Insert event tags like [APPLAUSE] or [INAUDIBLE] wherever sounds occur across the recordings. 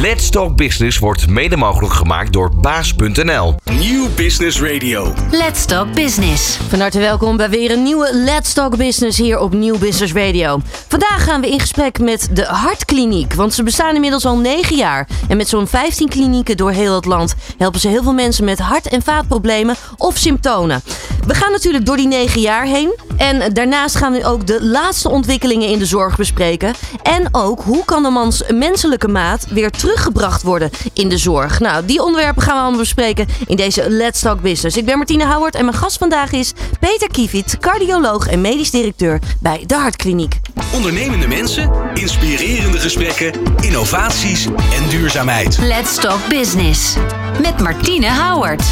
Let's Talk Business wordt mede mogelijk gemaakt door baas.nl. Nieuw Business Radio. Let's Talk Business. Van harte welkom bij weer een nieuwe Let's Talk Business hier op Nieuw Business Radio. Vandaag gaan we in gesprek met de Hartkliniek, want ze bestaan inmiddels al 9 jaar. En met zo'n 15 klinieken door heel het land helpen ze heel veel mensen met hart- en vaatproblemen of symptomen. We gaan natuurlijk door die 9 jaar heen. En daarnaast gaan we ook de laatste ontwikkelingen in de zorg bespreken. En ook hoe kan de mans menselijke maat weer teruggebracht worden in de zorg. Nou, die onderwerpen gaan we allemaal bespreken in deze Let's Talk Business. Ik ben Martine Houwert en mijn gast vandaag is Peter Kiefiet, cardioloog en medisch directeur bij de Hartkliniek. Ondernemende mensen, inspirerende gesprekken, innovaties en duurzaamheid. Let's Talk Business. Met Martine Houwert.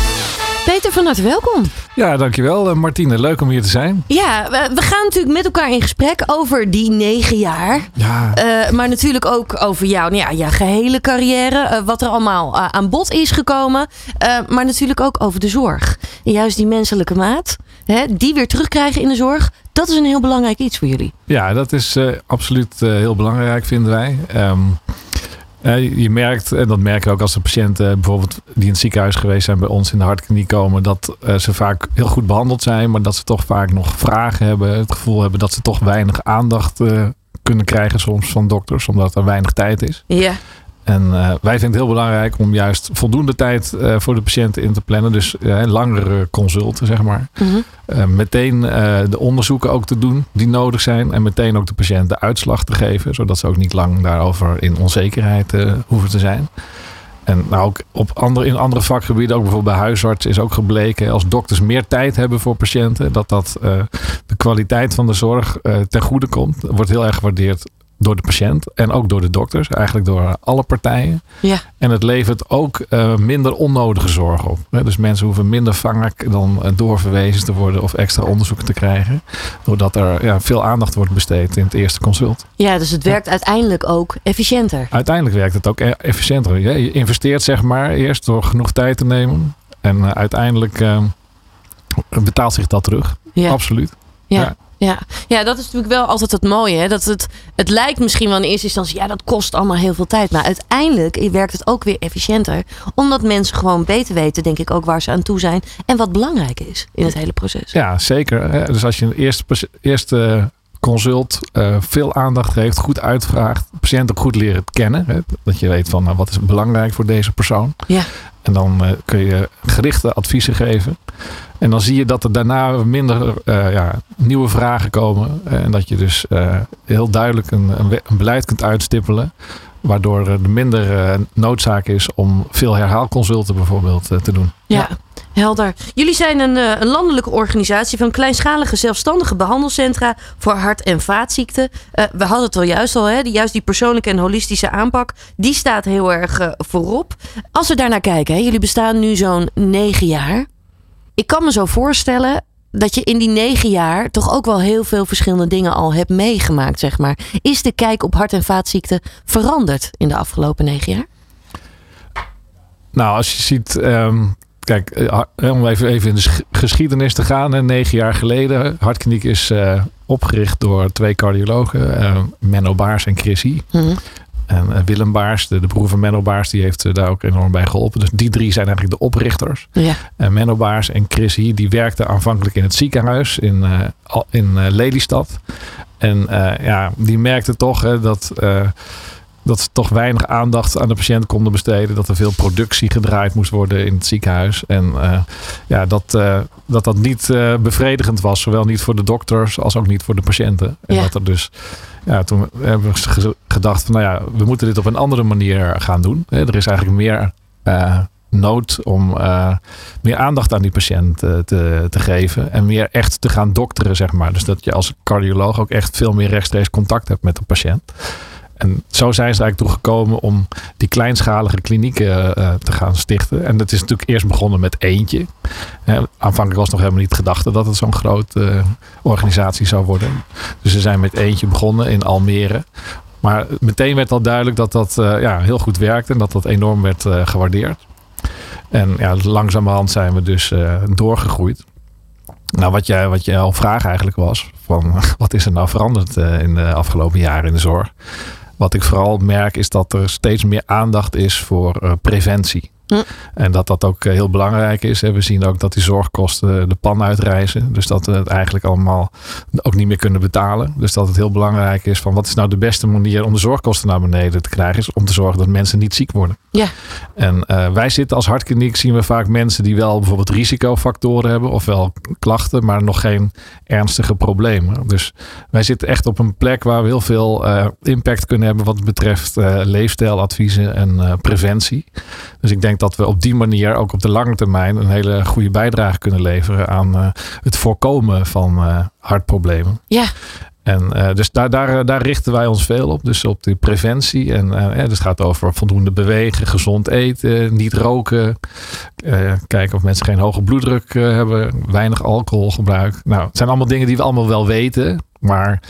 Peter, van harte welkom. Ja, dankjewel eh, Martine. Leuk om hier te zijn. Ja, we, we gaan natuurlijk met elkaar in gesprek over die negen jaar. Ja, Eh, maar natuurlijk ook over jou, nou ja, je gehele carrière. eh, wat er allemaal aan bod is gekomen. Maar natuurlijk ook over de zorg. En juist die menselijke maat. Hè, die weer terugkrijgen in de zorg. Dat is een heel belangrijk iets voor jullie. ja dat is absoluut heel belangrijk, vinden wij. Eh, je merkt, en dat merken we ook als de patiënten bijvoorbeeld die in het ziekenhuis geweest zijn bij ons in de hartkliniek komen, dat eh, ze vaak heel goed behandeld zijn, maar dat ze toch vaak nog vragen hebben. Het gevoel hebben dat ze toch weinig aandacht eh, kunnen krijgen soms van dokters, omdat er weinig tijd is. Ja. En eh, wij vinden het heel belangrijk om juist voldoende tijd eh, voor de patiënten in te plannen. Dus eh, langere consulten, zeg maar. Mhm. Meteen de onderzoeken ook te doen die nodig zijn. En meteen ook de patiënt de uitslag te geven. Zodat ze ook niet lang daarover in onzekerheid hoeven te zijn. En nou ook op andere, in andere vakgebieden, ook bijvoorbeeld bij huisarts, is ook gebleken als dokters meer tijd hebben voor patiënten, dat dat de kwaliteit van de zorg ten goede komt. Dat wordt heel erg gewaardeerd door de patiënt en ook door de dokters, eigenlijk door alle partijen. Ja. En het levert ook eh, minder onnodige zorg op. Hè, Dus mensen hoeven minder vaak dan eh, doorverwezen te worden of extra onderzoeken te krijgen. Doordat er ja, veel aandacht wordt besteed in het eerste consult. ja, dus het werkt uiteindelijk ook efficiënter. Uiteindelijk werkt het ook e- efficiënter. Je investeert zeg maar eerst door genoeg tijd te nemen. En eh, uiteindelijk betaalt zich dat terug. Ja. Absoluut. Ja. Ja. Ja. Dat is natuurlijk wel altijd het mooie. Hè? Dat het, het lijkt misschien wel in eerste instantie, ja, dat kost allemaal heel veel tijd. Maar uiteindelijk werkt het ook weer efficiënter. Omdat mensen gewoon beter weten, denk ik, ook waar ze aan toe zijn. En wat belangrijk is in het hele proces. Ja, zeker. Dus als je een eerste, eerste consult eh, veel aandacht geeft, goed uitvraagt, patiënt ook goed leren kennen. Hè, dat je weet van nou, wat is belangrijk voor deze persoon. Ja. En dan eh, kun je gerichte adviezen geven. En dan zie je dat er daarna minder ja, nieuwe vragen komen. En dat je dus heel duidelijk een, een beleid kunt uitstippelen. Waardoor er minder eh, noodzaak is om veel herhaalconsulten bijvoorbeeld eh, te doen. Ja, helder. Jullie zijn een, eh, een landelijke organisatie van kleinschalige zelfstandige behandelcentra voor hart- en vaatziekten. Eh, we hadden het al juist al, hè? Die, juist die persoonlijke en holistische aanpak, die staat heel erg voorop. Als we daarnaar kijken, hè? jullie bestaan nu zo'n negen jaar. Ik kan me zo voorstellen dat je in die negen jaar toch ook wel heel veel verschillende dingen al hebt meegemaakt, zeg maar. Is de kijk op hart- en vaatziekten veranderd in de afgelopen negen jaar? Nou, als je ziet. ehm, kijk, eh, ha- om even, even in de sch- geschiedenis te gaan. hè, Negen jaar geleden. Hartkliniek is eh, opgericht door twee cardiologen. eh, Menno Baars en Chris Hy. Mhm. En eh, Willem Baars, de, de broer van Menno Baars, die heeft eh, daar ook enorm bij geholpen. Dus die drie zijn eigenlijk de oprichters. Ja. En Menno Baars en Chris Hy, die werkten aanvankelijk in het ziekenhuis in, eh, in eh, Lelystad. En eh, ja, die merkten toch hè, dat, eh, dat ze toch weinig aandacht aan de patiënt konden besteden. Dat er veel productie gedraaid moest worden in het ziekenhuis. En eh, ja, dat, eh, dat dat niet eh, bevredigend was. Zowel niet voor de dokters als ook niet voor de patiënten. En Ja. dat er dus, ja, toen hebben we ge- gedacht van nou ja, we moeten dit op een andere manier gaan doen. Er is eigenlijk meer nood om meer aandacht aan die patiënt te, te geven. En meer echt te gaan dokteren, zeg maar. Dus dat je als cardioloog ook echt veel meer rechtstreeks contact hebt met de patiënt. En zo zijn ze eigenlijk toegekomen om die kleinschalige klinieken eh, te gaan stichten. En dat is natuurlijk eerst begonnen met eentje. Eh, aanvankelijk was nog helemaal niet gedacht dat het zo'n grote organisatie zou worden. Dus ze zijn met eentje begonnen in Almere. Maar meteen werd al duidelijk dat dat eh, ja, heel goed werkte en dat dat enorm werd eh, gewaardeerd. En ja, langzamerhand zijn we dus eh, doorgegroeid. Nou, wat jij, wat jouw vraag eigenlijk was: van [LAUGHS] wat is er nou veranderd eh, in de afgelopen jaren in de zorg? Wat ik vooral merk is dat er steeds meer aandacht is voor uh, preventie. Hm. En dat dat ook heel belangrijk is. We zien ook dat die zorgkosten de pan uitreizen. Dus dat we het eigenlijk allemaal ook niet meer kunnen betalen. Dus dat het heel belangrijk is van wat is nou de beste manier om de zorgkosten naar beneden te krijgen. Is om te zorgen dat mensen niet ziek worden. Ja. En uh, wij zitten als hartkliniek zien we vaak mensen die wel bijvoorbeeld risicofactoren hebben. Ofwel klachten, maar nog geen ernstige problemen. Dus wij zitten echt op een plek waar we heel veel uh, impact kunnen hebben wat betreft uh, leefstijladviezen en preventie. Dus ik denk dat we op die manier ook op de lange termijn een hele goede bijdrage kunnen leveren aan uh, het voorkomen van uh, hartproblemen. Ja. En uh, dus daar, daar, daar richten wij ons veel op. Dus op de preventie. En uh, dus het gaat over voldoende bewegen, gezond eten, niet roken. Uh, kijken of mensen geen hoge bloeddruk hebben, weinig alcoholgebruik. Nou, het zijn allemaal dingen die we allemaal wel weten. Maar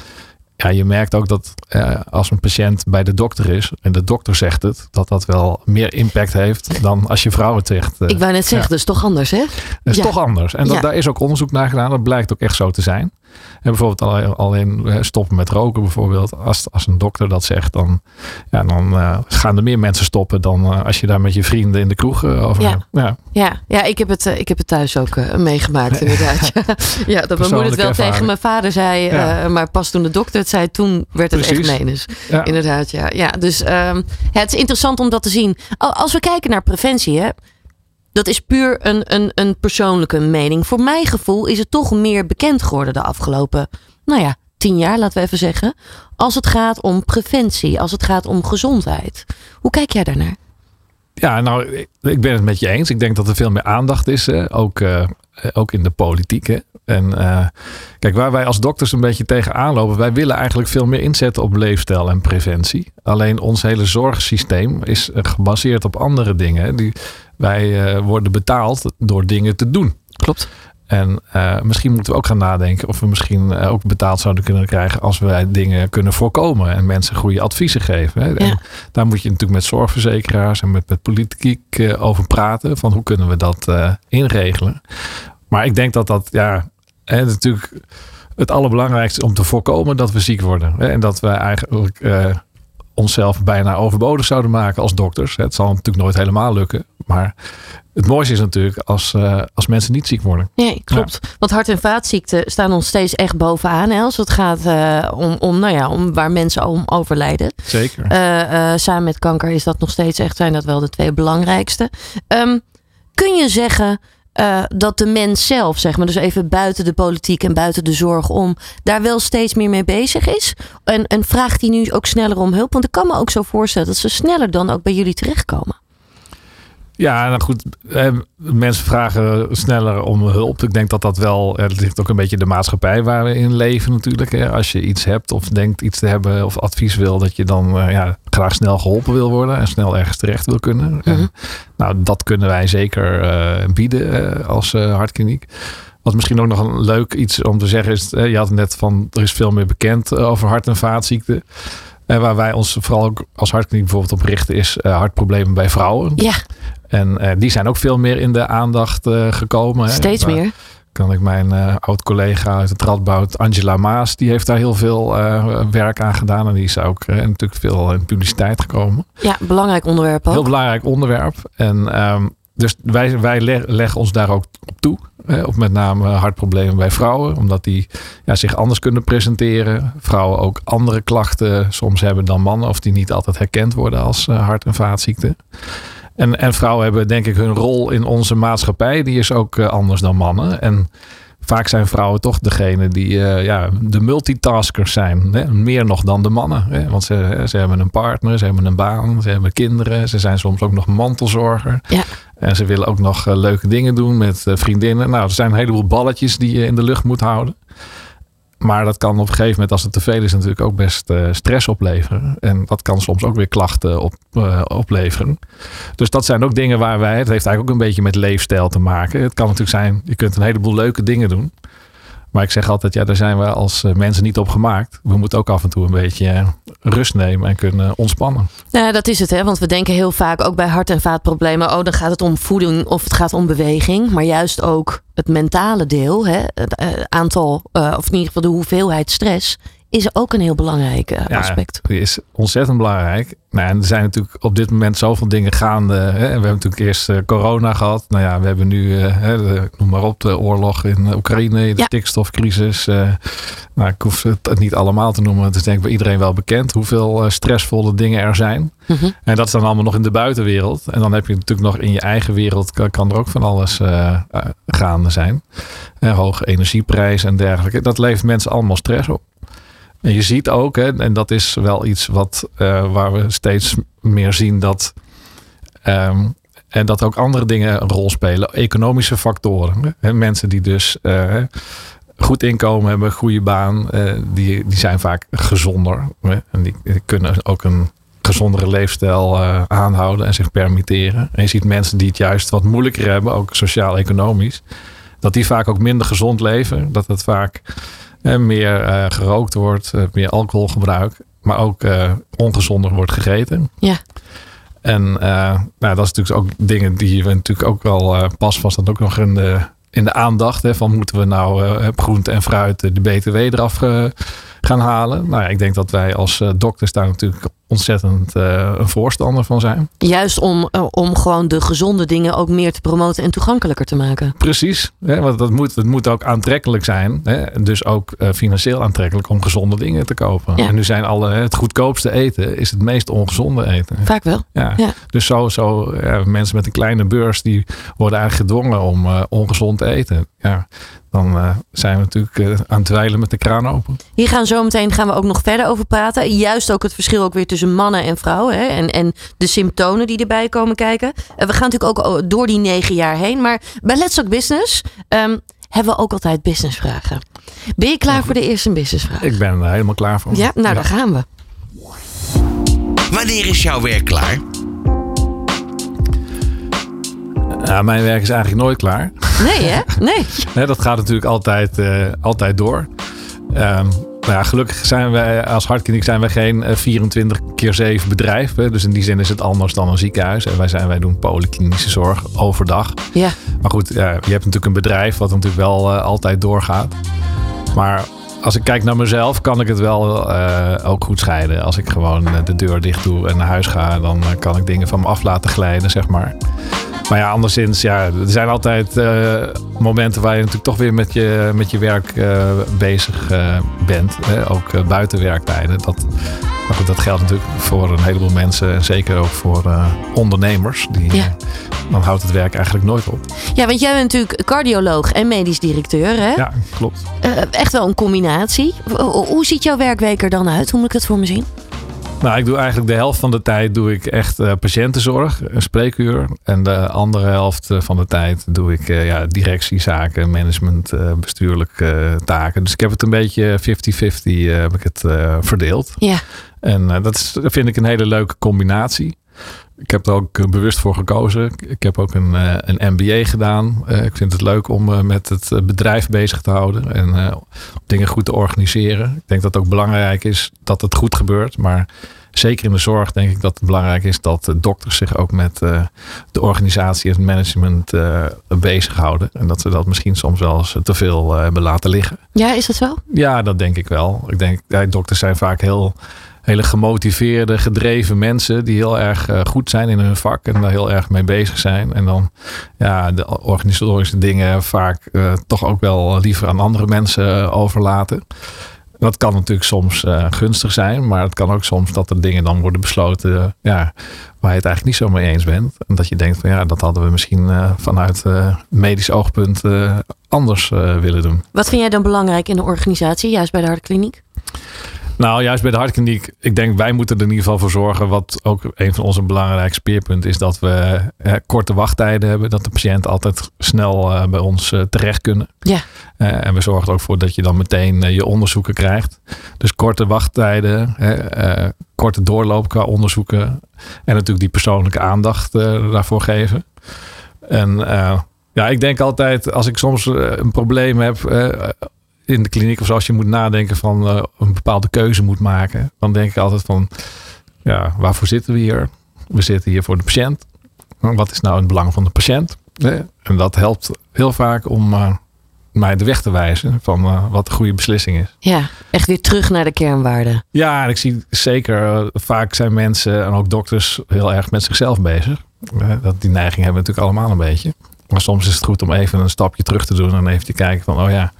ja, je merkt ook dat eh, als een patiënt bij de dokter is en de dokter zegt het, dat dat wel meer impact heeft dan als je vrouw het zegt. Ik wou net zeggen, ja. dat is toch anders, hè? Dat is toch anders. En dat, daar is ook onderzoek naar gedaan. Dat blijkt ook echt zo te zijn. En bijvoorbeeld alleen stoppen met roken bijvoorbeeld. Als, als een dokter dat zegt, dan, ja, dan uh, gaan er meer mensen stoppen dan uh, als je daar met je vrienden in de kroeg uh, over ja. hebt. Ja, ja. ja ik, heb het, ik heb het thuis ook meegemaakt inderdaad. [LAUGHS] [LAUGHS] ja, dat mijn moeder het wel ervaring. tegen mijn vader zei. Ja. maar pas toen de dokter het zei, toen werd het Precies. echt menens. Ja. Inderdaad, ja. ja dus um, het is interessant om dat te zien. Als we kijken naar preventie, hè, dat is puur een, een, een persoonlijke mening. Voor mijn gevoel is het toch meer bekend geworden de afgelopen, nou ja, tien jaar, laten we even zeggen. Als het gaat om preventie, als het gaat om gezondheid. Hoe kijk jij daarnaar? Ja, nou, ik ben het met je eens. Ik denk dat er veel meer aandacht is? Ook, uh, ook in de politiek. En uh, kijk, waar wij als dokters een beetje tegenaan lopen, wij willen eigenlijk veel meer inzetten op leefstijl en preventie. Alleen ons hele zorgsysteem is gebaseerd op andere dingen. Die, wij uh, worden betaald door dingen te doen. Klopt. En uh, misschien moeten we ook gaan nadenken of we misschien uh, ook betaald zouden kunnen krijgen als wij dingen kunnen voorkomen en mensen goede adviezen geven. Hè. Ja. Daar moet je natuurlijk met zorgverzekeraars en met, met politiek uh, over praten. Van hoe kunnen we dat inregelen. Maar ik denk dat dat ja, hè, natuurlijk het allerbelangrijkste is om te voorkomen dat we ziek worden. Hè. En dat we eigenlijk onszelf bijna overbodig zouden maken als dokters. Het zal natuurlijk nooit helemaal lukken. Maar het mooiste is natuurlijk als, uh, als mensen niet ziek worden. Nee, klopt. Ja. Want hart- en vaatziekten staan ons steeds echt bovenaan. Hè, als het gaat uh, om, om, nou ja, om waar mensen om overlijden. Zeker. Uh, samen met kanker is dat nog steeds echt, zijn dat wel de twee belangrijkste. Um, kun je zeggen uh, dat de mens zelf, zeg maar, dus even buiten de politiek en buiten de zorg om, daar wel steeds meer mee bezig is? En, en vraagt hij nu ook sneller om hulp? Want ik kan me ook zo voorstellen dat ze sneller dan ook bij jullie terechtkomen. Ja, nou goed. Eh, mensen vragen sneller om hulp. Ik denk dat dat wel. Het ligt ook een beetje de maatschappij waar we in leven, natuurlijk. Als je iets hebt of denkt iets te hebben of advies wil, dat je dan uh, ja, graag snel geholpen wil worden en snel ergens terecht wil kunnen. Mm -hmm. en, nou, dat kunnen wij zeker uh, bieden als hartkliniek. Wat misschien ook nog een leuk iets om te zeggen is: je had net van er is veel meer bekend over hart- en vaatziekten. En waar wij ons vooral ook als hartkliniek bijvoorbeeld op richten, is hartproblemen bij vrouwen. Ja. En uh, die zijn ook veel meer in de aandacht uh, gekomen. Steeds hè. meer. Kan ik mijn oud-collega uit het Radboud, Angela Maas, die heeft daar heel veel werk aan gedaan. En die is ook natuurlijk veel in publiciteit gekomen. Ja, belangrijk onderwerp ook. Heel belangrijk onderwerp. En um, dus wij, wij leg, leggen ons daar ook op toe. Hè, op met name hartproblemen bij vrouwen. Omdat die ja, zich anders kunnen presenteren. Vrouwen ook andere klachten soms hebben dan mannen. Of die niet altijd herkend worden als hart- en vaatziekten. En, en vrouwen hebben denk ik hun rol in onze maatschappij. Die is ook uh, anders dan mannen. En vaak zijn vrouwen toch degene die uh, ja, de multitaskers zijn. Hè? Meer nog dan de mannen. Hè? Want ze, ze hebben een partner, ze hebben een baan, ze hebben kinderen. Ze zijn soms ook nog mantelzorger. Ja. En ze willen ook nog uh, leuke dingen doen met uh, vriendinnen. Nou, er zijn een heleboel balletjes die je in de lucht moet houden. Maar dat kan op een gegeven moment, als het te veel is, natuurlijk ook best uh, stress opleveren. En dat kan soms ook weer klachten op, uh, opleveren. Dus dat zijn ook dingen waar wij, het heeft eigenlijk ook een beetje met leefstijl te maken. Het kan natuurlijk zijn, je kunt een heleboel leuke dingen doen. Maar ik zeg altijd, ja, daar zijn we als mensen niet op gemaakt. We moeten ook af en toe een beetje rust nemen en kunnen ontspannen. Ja, dat is het, hè? Want we denken heel vaak ook bij hart- en vaatproblemen, oh, dan gaat het om voeding of het gaat om beweging. Maar juist ook het mentale deel, hè? het uh, aantal, of in ieder geval de hoeveelheid stress, is ook een heel belangrijk eh, aspect. Ja, is ontzettend belangrijk. Nou, en er zijn natuurlijk op dit moment zoveel dingen gaande. Hè. We hebben natuurlijk eerst uh, corona gehad. Nou ja, we hebben nu, uh, hè, noem maar op, de oorlog in Oekraïne, de ja. stikstofcrisis. nou, ik hoef het niet allemaal te noemen. Het is denk ik bij iedereen wel bekend hoeveel stressvolle dingen er zijn. Mm -hmm. En dat is dan allemaal nog in de buitenwereld. En dan heb je natuurlijk nog in je eigen wereld, kan, kan er ook van alles gaande zijn. hoge energieprijzen en dergelijke. Dat levert mensen allemaal stress op. En je ziet ook, hè, en dat is wel iets wat, uh, waar we steeds meer zien dat. Um, en dat ook andere dingen een rol spelen. Economische factoren. Hè. Mensen die dus uh, goed inkomen hebben, goede baan, uh, die, die zijn vaak gezonder. Hè. En die, die, kunnen ook een gezondere leefstijl aanhouden en zich permitteren. En je ziet mensen die het juist wat moeilijker hebben, ook sociaal-economisch, dat die vaak ook minder gezond leven. Dat het vaak meer uh, gerookt wordt, uh, meer alcoholgebruik, maar ook uh, ongezonder wordt gegeten. Ja. En nou, dat is natuurlijk ook dingen die we natuurlijk ook wel pas was dat ook nog in de, in de aandacht. Hè, van moeten we nou groente en fruit de BTW eraf gaan halen. Nou ja, ik denk dat wij als uh, dokters daar natuurlijk ontzettend uh, een voorstander van zijn. Juist om, uh, om gewoon de gezonde dingen ook meer te promoten en toegankelijker te maken. Precies, hè, want dat moet, het moet ook aantrekkelijk zijn. Hè, dus ook financieel aantrekkelijk om gezonde dingen te kopen. Ja. En nu zijn alle, het goedkoopste eten is het meest ongezonde eten. Vaak wel. Ja. ja. Dus zo, zo ja, mensen met een kleine beurs die worden eigenlijk gedwongen om ongezond te eten. Ja, dan uh, zijn we natuurlijk uh, aan het dweilen met de kraan open. Hier gaan zo meteen gaan we ook nog verder over praten. Juist ook het verschil ook weer tussen mannen en vrouwen. Hè? En, en de symptomen die erbij komen kijken. Uh, we gaan natuurlijk ook door die negen jaar heen. Maar bij Let's Talk Business um, hebben we ook altijd businessvragen. Ben je klaar ja. voor de eerste businessvraag? Ik ben er helemaal klaar voor. Ja, nou ja. daar gaan we. Wanneer is jouw werk klaar? Mijn werk is eigenlijk nooit klaar. Nee, hè? Nee. nee dat gaat natuurlijk altijd, uh, altijd door. Um, nou ja, gelukkig zijn wij als Hartkliniek zijn wij geen 24 keer 7 bedrijf. Hè. Dus in die zin is het anders dan een ziekenhuis. En wij, zijn, wij doen polyklinische zorg overdag. Ja. Maar goed, ja, je hebt natuurlijk een bedrijf wat natuurlijk wel uh, altijd doorgaat. Maar als ik kijk naar mezelf, kan ik het wel uh, ook goed scheiden. Als ik gewoon de deur dicht doe en naar huis ga, dan kan ik dingen van me af laten glijden, zeg maar. Maar ja, anderszins, ja, er zijn altijd uh, momenten waar je natuurlijk toch weer met je, met je werk uh, bezig uh, bent. Hè? Ook buiten werktijden. Dat, maar goed, dat geldt natuurlijk voor een heleboel mensen. En zeker ook voor ondernemers. Die, ja. Dan houdt het werk eigenlijk nooit op. Ja, want jij bent natuurlijk cardioloog en medisch directeur. Hè? Ja, klopt. echt wel een combinatie. Hoe ziet jouw werkweek er dan uit? Hoe moet ik dat voor me zien? Nou, ik doe eigenlijk de helft van de tijd doe ik echt uh, patiëntenzorg, een spreekuur. En de andere helft van de tijd doe ik uh, ja, directiezaken, management, uh, bestuurlijke taken. Dus ik heb het een beetje 50-50 heb ik het verdeeld. Ja. En dat is, vind ik een hele leuke combinatie. Ik heb er ook bewust voor gekozen. Ik heb ook een, een MBA gedaan. ik vind het leuk om met het bedrijf bezig te houden en dingen goed te organiseren. Ik denk dat het ook belangrijk is dat het goed gebeurt. Maar zeker in de zorg denk ik dat het belangrijk is dat dokters zich ook met de organisatie en het management bezighouden. En dat ze dat misschien soms wel eens te veel hebben laten liggen. Ja, is dat zo? Ja, dat denk ik wel. Ik denk, ja, dokters zijn vaak heel hele gemotiveerde, gedreven mensen die heel erg uh, goed zijn in hun vak en daar heel erg mee bezig zijn. En dan ja, de organisatorische dingen vaak uh, toch ook wel liever aan andere mensen uh, overlaten. Dat kan natuurlijk soms gunstig zijn, maar het kan ook soms dat er dingen dan worden besloten ja, waar je het eigenlijk niet zo mee eens bent. En dat je denkt van ja, dat hadden we misschien vanuit medisch oogpunt anders willen doen. Wat vind jij dan belangrijk in de organisatie, juist bij de hartkliniek? Nou, juist bij de hartkliniek. Ik denk wij moeten er in ieder geval voor zorgen. Wat ook een van onze belangrijke speerpunten is dat we eh, korte wachttijden hebben. Dat de patiënten altijd snel uh, bij ons uh, terecht kunnen. Ja. en we zorgen er ook voor dat je dan meteen je onderzoeken krijgt. Dus korte wachttijden, korte doorloop qua onderzoeken. En natuurlijk die persoonlijke aandacht daarvoor geven. En ja, ik denk altijd als ik soms een probleem heb in de kliniek of zoals je moet nadenken van uh, een bepaalde keuze moet maken, dan denk ik altijd van, ja, waarvoor zitten we hier? We zitten hier voor de patiënt. Wat is nou het belang van de patiënt? En dat helpt heel vaak om uh, mij de weg te wijzen van eh, wat de goede beslissing is. Ja, echt weer terug naar de kernwaarden. Ja, en ik zie zeker, eh, vaak zijn mensen en ook dokters heel erg met zichzelf bezig. Eh, dat, die neiging hebben we natuurlijk allemaal een beetje. Maar soms is het goed om even een stapje terug te doen en even te kijken van, oh ja,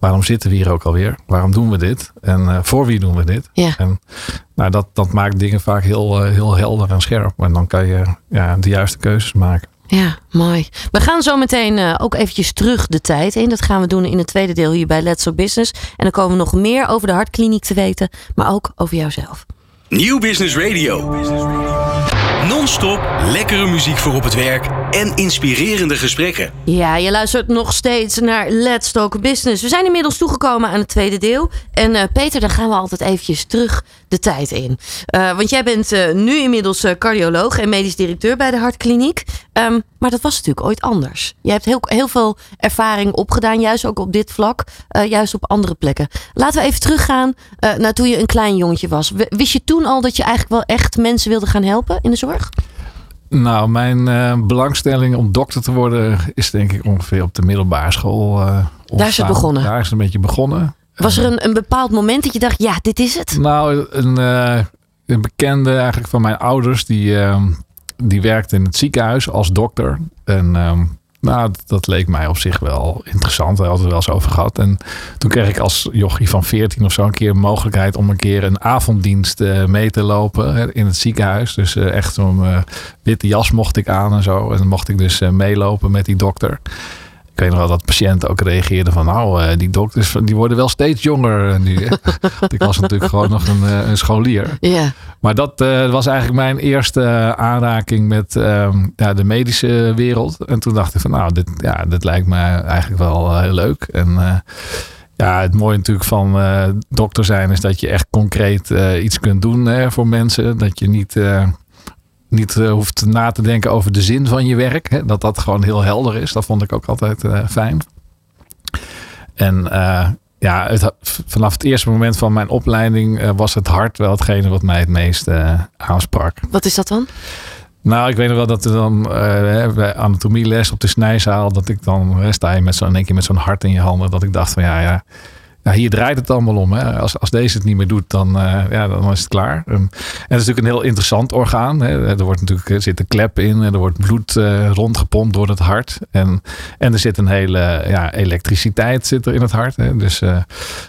waarom zitten we hier ook alweer? Waarom doen we dit? En eh, voor wie doen we dit? Ja. En nou, dat, dat maakt dingen vaak heel, eh, heel helder en scherp. En dan kan je ja, de juiste keuzes maken. Ja, mooi. We gaan zo meteen eh, ook eventjes terug de tijd in. Dat gaan we doen in het tweede deel hier bij Let's Talk Business. En dan komen we nog meer over de hartkliniek te weten, maar ook over jouzelf. Nieuw Business Radio. Non-stop lekkere muziek voor op het werk en inspirerende gesprekken. Ja, je luistert nog steeds naar Let's Talk Business. We zijn inmiddels toegekomen aan het tweede deel. En eh, Peter, dan gaan we altijd eventjes terug de tijd in. Eh, want jij bent eh, nu inmiddels cardioloog en medisch directeur bij de Hartkliniek. Ehm, maar dat was natuurlijk ooit anders. Je hebt heel, heel veel ervaring opgedaan, juist ook op dit vlak. juist op andere plekken. Laten we even teruggaan naar toen je een klein jongetje was. Wist je toen al dat je eigenlijk wel echt mensen wilde gaan helpen in de zorg? Nou, mijn eh, belangstelling om dokter te worden is denk ik ongeveer op de middelbare school. eh, het ontstaan. begonnen? Daar is het een beetje begonnen. Was er een, een bepaald moment dat je dacht, ja, dit is het? Nou, een, eh, een bekende eigenlijk van mijn ouders, die, die werkte in het ziekenhuis als dokter. En ehm, nou, dat, leek mij op zich wel interessant. Hadden we het wel eens over gehad. En toen kreeg ik als jochie van 14 of zo een keer een mogelijkheid om een keer een avonddienst eh, mee te lopen in het ziekenhuis. Dus eh, echt zo'n eh, witte jas mocht ik aan en zo. En dan mocht ik dus meelopen met die dokter. Ik weet nog wel dat patiënten ook reageerden van nou, eh, die dokters die worden wel steeds jonger eh, nu. [LAUGHS] ik was natuurlijk gewoon nog een, eh, een scholier. Ja. Maar dat was eigenlijk mijn eerste aanraking met ehm, ja, de medische wereld. En toen dacht ik van nou, dit, ja, dit lijkt me eigenlijk wel heel leuk. En ja, het mooie natuurlijk van eh, dokter zijn is dat je echt concreet iets kunt doen hè, voor mensen. Dat je niet, niet eh, hoeft na te denken over de zin van je werk. Hè. Dat dat gewoon heel helder is. Dat vond ik ook altijd eh, fijn. En eh, ja, het, vanaf het eerste moment van mijn opleiding was het hart wel hetgene wat mij het meest aansprak. Wat is dat dan? Nou, ik weet nog wel dat er dan bij anatomieles op de snijzaal, dat ik dan sta je met zo'n keer met zo'n hart in je handen, dat ik dacht van ja, ja, ja hier draait het allemaal om. Hè. Als, als deze het niet meer doet, dan, eh, ja, dan is het klaar. En, en het is natuurlijk een heel interessant orgaan. Hè. Er wordt natuurlijk er zit een klep in, en er wordt bloed eh, rondgepompt door het hart. En, en er zit een hele ja, elektriciteit zit er in het hart. Hè. Dus eh,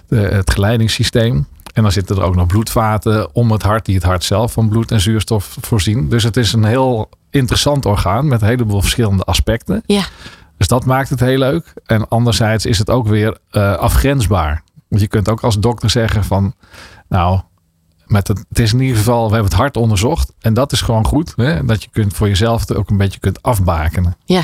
de, het geleidingssysteem. En dan zitten er ook nog bloedvaten om het hart, die het hart zelf van bloed en zuurstof voorzien. Dus het is een heel interessant orgaan met een heleboel verschillende aspecten. Ja. Dus dat maakt het heel leuk. En anderzijds is het ook weer eh, afgrensbaar. Want je kunt ook als dokter zeggen van, nou, met het, het is in ieder geval, we hebben het hart onderzocht. En dat is gewoon goed. Hè? Dat je kunt voor jezelf ook een beetje kunt afbakenen. Ja.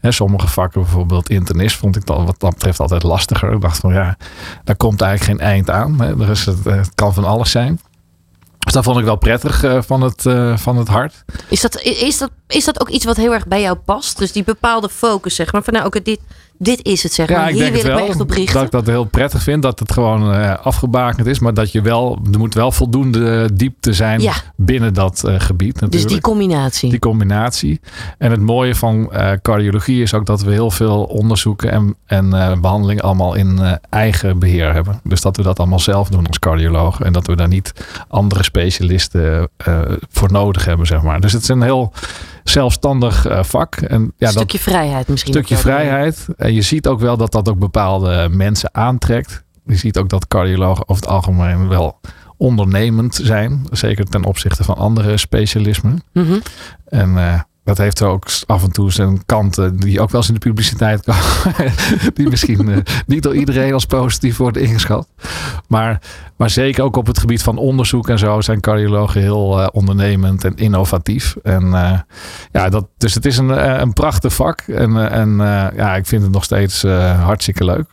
Hè, sommige vakken, bijvoorbeeld internist, vond ik dan wat dat betreft altijd lastiger. Ik dacht van ja, daar komt eigenlijk geen eind aan. Hè. Er is het, eh, het kan van alles zijn. Dus dat vond ik wel prettig eh, van, het, eh, van het hart. Is dat, is, dat, is dat ook iets wat heel erg bij jou past? Dus die bepaalde focus, zeg maar. Van nou, oké, dit, dit is het, zeg maar. Hier wil ik me echt op richten. dat ik dat heel prettig vind. Dat het gewoon eh, afgebakend is. Maar dat je wel, er moet wel voldoende diepte zijn Ja. binnen dat eh, gebied dus natuurlijk. die combinatie. Die combinatie. En het mooie van eh, cardiologie is ook dat we heel veel onderzoeken en, en eh, behandeling allemaal in eigen beheer hebben. Dus dat we dat allemaal zelf doen als cardioloog. En dat we daar niet andere specialisten voor nodig hebben, zeg maar. Dus het is een heel zelfstandig eh, vak. En ja, een dat stukje vrijheid misschien. stukje ook wel. vrijheid. En je ziet ook wel dat dat ook bepaalde mensen aantrekt. Je ziet ook dat cardiologen over het algemeen wel ondernemend zijn. Zeker ten opzichte van andere specialismen. Mhm. En eh, dat heeft ook af en toe zijn kanten die ook wel eens in de publiciteit komen. [LAUGHS] die misschien eh, niet door iedereen als positief worden ingeschat. Maar, maar zeker ook op het gebied van onderzoek en zo zijn cardiologen heel eh, ondernemend en innovatief. En eh, ja, dat, dus het is een, een prachtig vak. En, en ja, ik vind het nog steeds hartstikke leuk.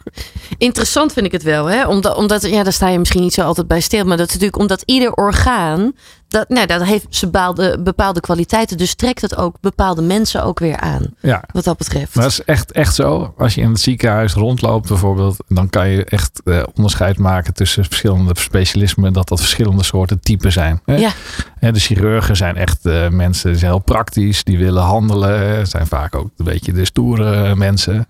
Interessant vind ik het wel, hè? Omdat, omdat ja, daar sta je misschien niet zo altijd bij stil. Maar dat is natuurlijk omdat ieder orgaan dat, nou, dat heeft ze bepaalde, bepaalde kwaliteiten. Dus trekt het ook bepaalde mensen ook weer aan. Ja. Wat dat betreft. Maar dat is echt, echt zo. Als je in het ziekenhuis rondloopt bijvoorbeeld, dan kan je echt eh, onderscheid maken tussen verschillende specialismen, dat dat verschillende soorten typen zijn. Hè? Ja. De chirurgen zijn echt eh, mensen, die zijn heel praktisch, die willen handelen, zijn vaak ook een beetje de stoere mensen.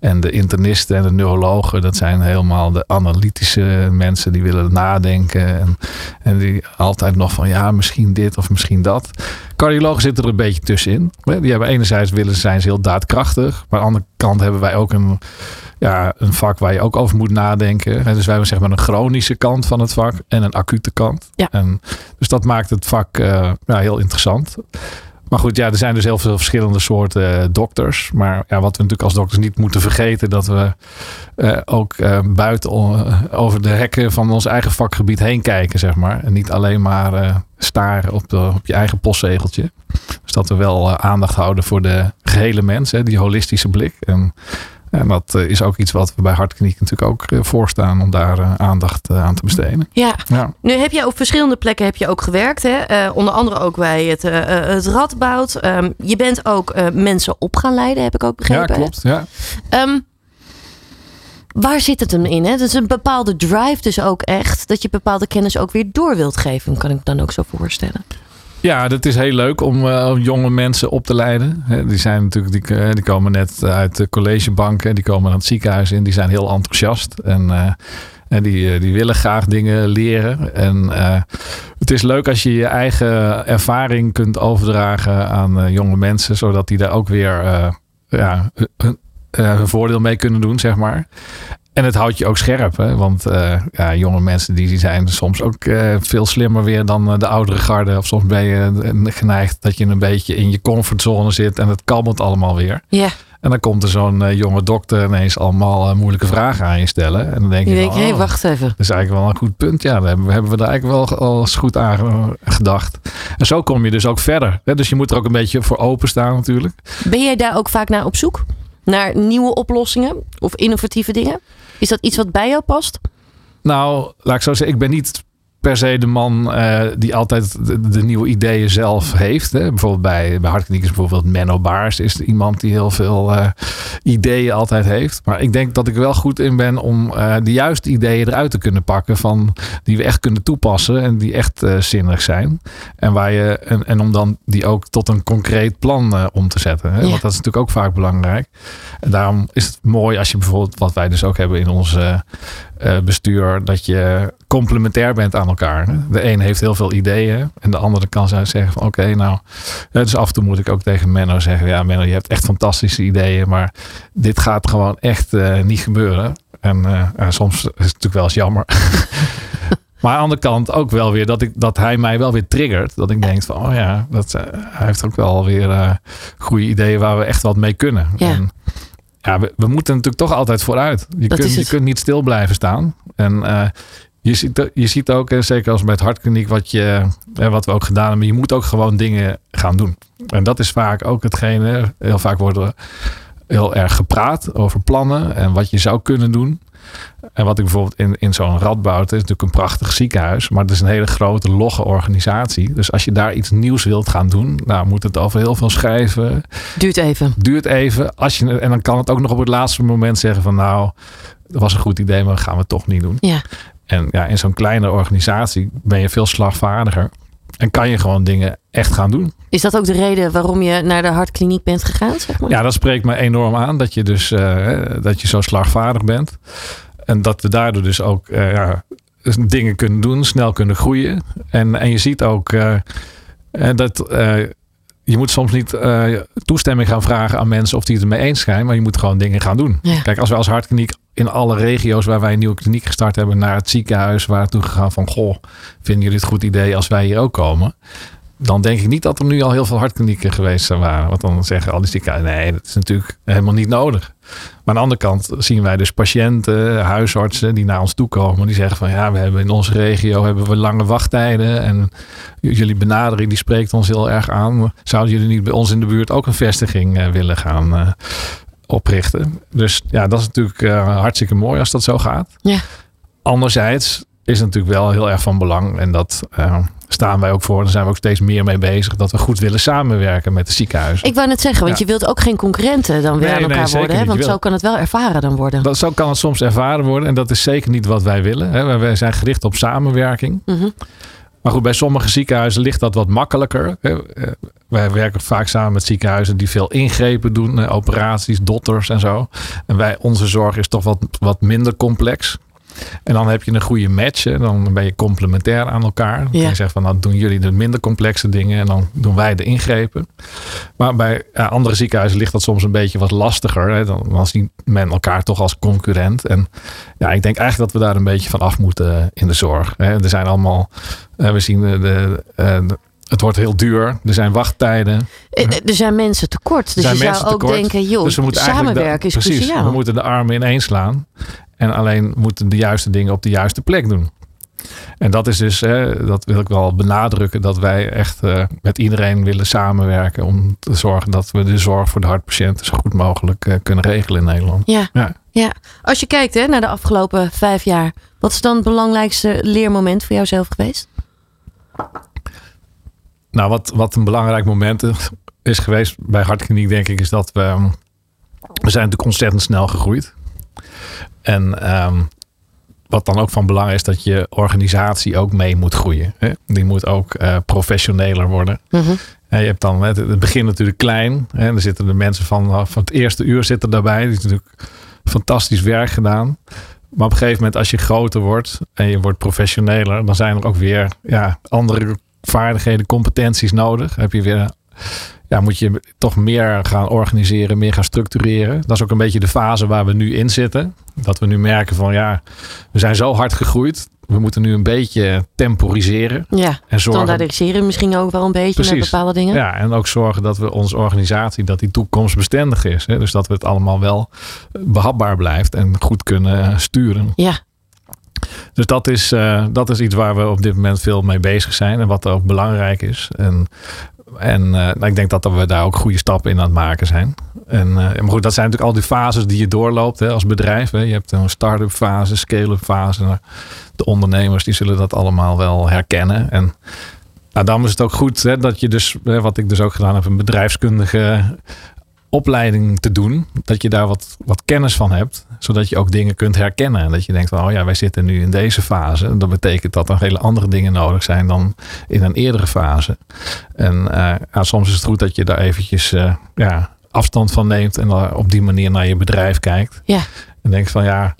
En de internisten en de neurologen, dat zijn helemaal de analytische mensen, die willen nadenken en, en die altijd nog van ja, misschien dit of misschien dat. Cardiologen zitten er een beetje tussenin. Die hebben enerzijds willen zijn ze heel daadkrachtig, maar aan de andere kant hebben wij ook een, ja, een vak waar je ook over moet nadenken. Dus wij hebben zeg maar een chronische kant van het vak en een acute kant. Ja. En, dus dat maakt het vak eh, ja, heel interessant. Maar goed, ja, er zijn dus heel veel verschillende soorten eh, dokters. Maar ja, wat we natuurlijk als dokters niet moeten vergeten, dat we eh, ook eh, buiten over de hekken van ons eigen vakgebied heen kijken, zeg maar. En niet alleen maar eh, staren op, op je eigen postzegeltje. Dus dat we wel aandacht houden voor de gehele mens, hè, die holistische blik. En, en dat eh, is ook iets wat we bij Hartkliniek natuurlijk ook eh, voorstaan om daar eh, aandacht aan te besteden. Ja. Ja. Nu heb je op verschillende plekken heb je ook gewerkt. Hè? Onder andere ook bij het, het Radboud. Ehm, je bent ook mensen op gaan leiden, heb ik ook begrepen. ja, hè? klopt. Ja. Ehm, waar zit het hem in? Hè? Dat is een bepaalde drive dus ook echt. Dat je bepaalde kennis ook weer door wilt geven. Kan ik dan ook zo voorstellen. Ja, dat is heel leuk om eh, jonge mensen op te leiden. Die zijn natuurlijk, die, eh, die komen net uit de collegebanken, die komen aan het ziekenhuis in, die zijn heel enthousiast en, eh, en die, die willen graag dingen leren. En het is leuk als je je eigen ervaring kunt overdragen aan jonge mensen, zodat die daar ook weer ja, hun voordeel mee kunnen doen, zeg maar. En het houdt je ook scherp, hè? want eh, ja, jonge mensen die zijn soms ook eh, veel slimmer weer dan eh, de oudere garde. Of soms ben je geneigd dat je een beetje in je comfortzone zit en het kalmt allemaal weer. Ja, En dan komt er zo'n jonge dokter ineens allemaal moeilijke vragen aan je stellen. En dan denk je je, denkt, oh, wacht even. dat is eigenlijk wel een goed punt. Ja, daar hebben we, hebben we er eigenlijk wel al eens goed aan ge- gedacht. En zo kom je dus ook verder. Hè? Dus je moet er ook een beetje voor openstaan natuurlijk. Ben jij daar ook vaak naar op zoek? Naar nieuwe oplossingen of innovatieve dingen? Is dat iets wat bij jou past? Nou, laat ik zo zeggen, ik ben niet per se de man eh, die altijd de, de nieuwe ideeën zelf heeft. Hè. Bijvoorbeeld bij, bij is bijvoorbeeld Menno Baars is iemand die heel veel eh, ideeën altijd heeft. Maar ik denk dat ik wel goed in ben om eh, de juiste ideeën eruit te kunnen pakken van die we echt kunnen toepassen en die echt zinnig zijn. En, waar je, en, en om dan die ook tot een concreet plan om te zetten. Hè. Ja. Want dat is natuurlijk ook vaak belangrijk. En daarom is het mooi als je bijvoorbeeld, wat wij dus ook hebben in ons bestuur, dat je complementair bent aan elkaar. De een heeft heel veel ideeën en de andere kan zo zeggen van oké, nou, eh, dus af en toe moet ik ook tegen Menno zeggen, ja Menno, je hebt echt fantastische ideeën, maar dit gaat gewoon echt eh, niet gebeuren. En eh, ja, soms is het natuurlijk wel eens jammer. [LAUGHS] Maar aan de andere kant ook wel weer dat, ik, dat hij mij wel weer triggert. Dat ik denk van, oh ja, dat, eh, hij heeft ook wel weer goede ideeën waar we echt wat mee kunnen. Ja. En, ja, we, we moeten natuurlijk toch altijd vooruit. Je, Dat kunt, je kunt niet stil blijven staan. En eh, je, ziet, je ziet ook, eh, zeker als het hartkliniek, wat, je, wat we ook gedaan hebben. Je moet ook gewoon dingen gaan doen. En dat is vaak ook hetgene. Heel vaak wordt er heel erg gepraat over plannen en wat je zou kunnen doen. En wat ik bijvoorbeeld in, in zo'n Radboud, het is natuurlijk een prachtig ziekenhuis, maar het is een hele grote logge organisatie. Dus als je daar iets nieuws wilt gaan doen, nou moet het over heel veel schrijven. Duurt even. Duurt even. Als je, en dan kan het ook nog op het laatste moment zeggen van nou, dat was een goed idee, maar dat gaan we toch niet doen. Ja. En ja, in zo'n kleine organisatie ben je veel slagvaardiger. En kan je gewoon dingen echt gaan doen. Is dat ook de reden waarom je naar de hartkliniek bent gegaan? Zeg maar? Ja, dat spreekt me enorm aan. Dat je dus eh, dat je zo slagvaardig bent. En dat we daardoor dus ook eh, ja, dingen kunnen doen, snel kunnen groeien. En, en je ziet ook eh, dat je moet soms niet eh, toestemming gaan vragen aan mensen of die het ermee eens zijn. Maar je moet gewoon dingen gaan doen. Ja. Kijk, als we als hartkliniek in alle regio's waar wij een nieuwe kliniek gestart hebben, naar het ziekenhuis waren toe gegaan van goh, vinden jullie het goed idee als wij hier ook komen? Dan denk ik niet dat er nu al heel veel hartklinieken geweest waren. Want dan zeggen al die ziekenhuizen, nee, dat is natuurlijk helemaal niet nodig. Maar aan de andere kant zien wij dus patiënten, huisartsen die naar ons toe komen. Die zeggen van ja, we hebben in onze regio hebben we lange wachttijden. En jullie benadering die spreekt ons heel erg aan. Zouden jullie niet bij ons in de buurt ook een vestiging eh, willen gaan eh, oprichten? Dus ja, dat is natuurlijk eh, hartstikke mooi als dat zo gaat. Ja. Anderzijds is natuurlijk wel heel erg van belang. En dat uh, staan wij ook voor. Daar zijn we ook steeds meer mee bezig. Dat we goed willen samenwerken met de ziekenhuizen. Ik wou net zeggen, want je wilt ook geen concurrenten dan weer Nee, aan elkaar worden. Hè? Want zo kan het wel ervaren dan worden. Dat, zo kan het soms ervaren worden. En dat is zeker niet wat wij willen. Hè. Wij- Wij zijn gericht op samenwerking. Mhm. Maar goed, bij sommige ziekenhuizen ligt dat wat makkelijker. Eh, Wij werken vaak samen met ziekenhuizen die veel ingrepen doen. eh, Operaties, dotters en zo. En wij, onze zorg is toch wat, wat minder complex. En dan heb je een goede match. Hè. Dan ben je complementair aan elkaar. Dan Ja. je zegt van, dan doen jullie de minder complexe dingen. En dan doen wij de ingrepen. Maar bij ja, andere ziekenhuizen ligt dat soms een beetje wat lastiger. Hè. Dan, dan ziet men elkaar toch als concurrent. En ja, ik denk eigenlijk dat we daar een beetje van af moeten eh, in de zorg. Hè. Er zijn allemaal, eh, we zien de, de, eh, de- het wordt heel duur. Er zijn wachttijden. Er zijn mensen tekort. Dus zijn je zou ook tekort. denken, joh, Dus we moeten eigenlijk samenwerken is precies, cruciaal. We moeten de armen ineen slaan. En alleen moeten de juiste dingen op de juiste plek doen. En dat is dus, hè, dat wil ik wel benadrukken, dat wij echt eh, met iedereen willen samenwerken om te zorgen dat we de zorg voor de hartpatiënten zo goed mogelijk eh, kunnen regelen in Nederland. Ja. Ja. ja. Als je kijkt hè, naar de afgelopen vijf jaar. Wat is dan het belangrijkste leermoment voor jouzelf geweest? Nou, wat, wat een belangrijk moment is geweest bij Hartkliniek, denk ik, is dat we. ehm, We zijn natuurlijk ontzettend snel gegroeid. En ehm, wat dan ook van belang is, dat je organisatie ook mee moet groeien. Hè? Die moet ook eh, professioneler worden. Mhm. En je hebt dan het, het begin natuurlijk klein. Hè? Er zitten de mensen van, van het eerste uur zitten daarbij. Die hebben natuurlijk fantastisch werk gedaan. Maar op een gegeven moment, als je groter wordt en je wordt professioneler, dan zijn er ook weer ja, andere vaardigheden, competenties nodig. Heb je weer, ja, moet je toch meer gaan organiseren, meer gaan structureren. Dat is ook een beetje de fase waar we nu in zitten. Dat we nu merken van ja, we zijn zo hard gegroeid. We moeten nu een beetje temporiseren. Ja, En zorgen, standaardiseren misschien ook wel een beetje met bepaalde dingen. ja, en ook zorgen dat we onze organisatie, dat die toekomstbestendig is. Hè? Dus dat we het allemaal wel behapbaar blijft en goed kunnen sturen. Ja. Dus dat is, eh, dat is iets waar we op dit moment veel mee bezig zijn en wat ook belangrijk is. En, en eh, nou, ik denk dat we daar ook goede stappen in aan het maken zijn. En, eh, maar goed, dat zijn natuurlijk al die fases die je doorloopt hè, als bedrijf. Hè. Je hebt een start-up fase, scale-up fase. De ondernemers die zullen dat allemaal wel herkennen. En nou, dan is het ook goed hè, dat je dus, wat ik dus ook gedaan heb, een bedrijfskundige opleiding te doen. Dat je daar wat, wat kennis van hebt. Zodat je ook dingen kunt herkennen. En dat je denkt van, oh ja, wij zitten nu in deze fase. Dat betekent dat er hele andere dingen nodig zijn dan in een eerdere fase. En eh, ja, soms is het goed dat je daar eventjes eh, ja, afstand van neemt. En op die manier naar je bedrijf kijkt. Ja. En denkt van, ja,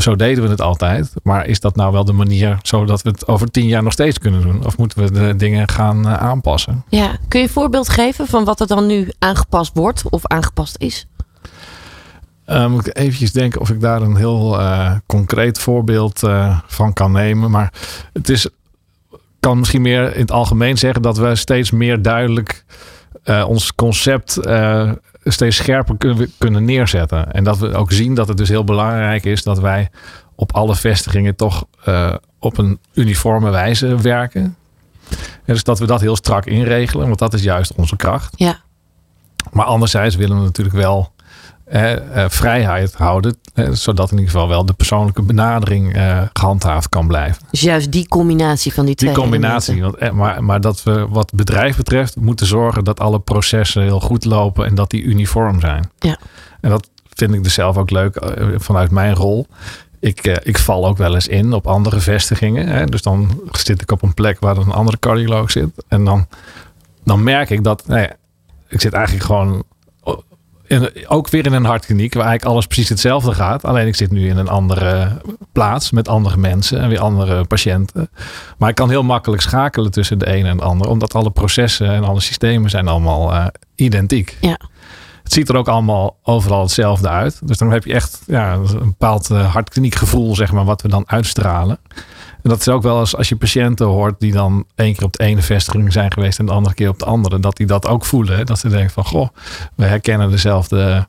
zo deden we het altijd. Maar is dat nou wel de manier zodat we het over tien jaar nog steeds kunnen doen? Of moeten we de dingen gaan eh, aanpassen? Ja. Kun je een voorbeeld geven van wat er dan nu aangepast wordt of aangepast is? Eh, moet ik eventjes denken of ik daar een heel eh, concreet voorbeeld eh, van kan nemen. Maar het is, kan misschien meer in het algemeen zeggen dat we steeds meer duidelijk ons concept steeds scherper kunnen, kunnen neerzetten. En dat we ook zien dat het dus heel belangrijk is dat wij op alle vestigingen toch op een uniforme wijze werken. En dus dat we dat heel strak inregelen, want dat is juist onze kracht. Ja. Maar anderzijds willen we natuurlijk wel eh, eh, vrijheid houden, eh, zodat in ieder geval wel de persoonlijke benadering eh, gehandhaafd kan blijven. Dus juist die combinatie van die twee Die combinatie. Want, eh, maar, maar dat we wat bedrijf betreft moeten zorgen dat alle processen heel goed lopen en dat die uniform zijn. Ja. En dat vind ik dus zelf ook leuk vanuit mijn rol. Ik, ik val ook wel eens in op andere vestigingen. Hè? Dus dan zit ik op een plek waar een andere cardioloog zit. En dan, dan merk ik dat nee, ik zit eigenlijk gewoon in, ook weer in een hartkliniek waar eigenlijk alles precies hetzelfde gaat. Alleen ik zit nu in een andere plaats met andere mensen en weer andere patiënten. Maar ik kan heel makkelijk schakelen tussen de ene en de ander, omdat alle processen en alle systemen zijn allemaal eh, identiek. Ja. Het ziet er ook allemaal overal hetzelfde uit. Dus dan heb je echt ja, een bepaald uh, hartkliniekgevoel, zeg maar, wat we dan uitstralen. En dat is ook wel eens als je patiënten hoort die dan één keer op de ene vestiging zijn geweest en de andere keer op de andere, dat die dat ook voelen. Hè? Dat ze denken van, goh, we herkennen dezelfde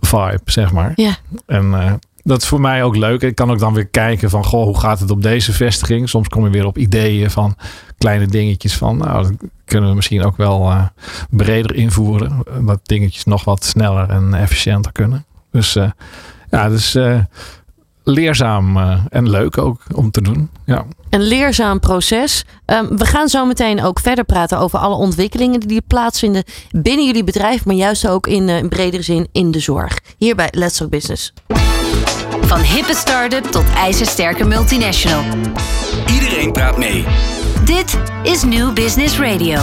vibe, zeg maar. Ja. En uh, dat is voor mij ook leuk. Ik kan ook dan weer kijken van, goh, hoe gaat het op deze vestiging? Soms kom je weer op ideeën van kleine dingetjes van, nou, dat kunnen we misschien ook wel uh, breder invoeren. Dat dingetjes nog wat sneller en efficiënter kunnen. Dus uh, ja, dus leerzaam eh, en leuk ook om te doen. Ja. Een leerzaam proces. Ehm, we gaan zo meteen ook verder praten over alle ontwikkelingen die plaatsvinden binnen jullie bedrijf, maar juist ook in, uh, in bredere zin in de zorg. Hier bij Let's Talk Business. Van hippe start-up tot ijzersterke multinational. Iedereen praat mee. Dit is New Business Radio.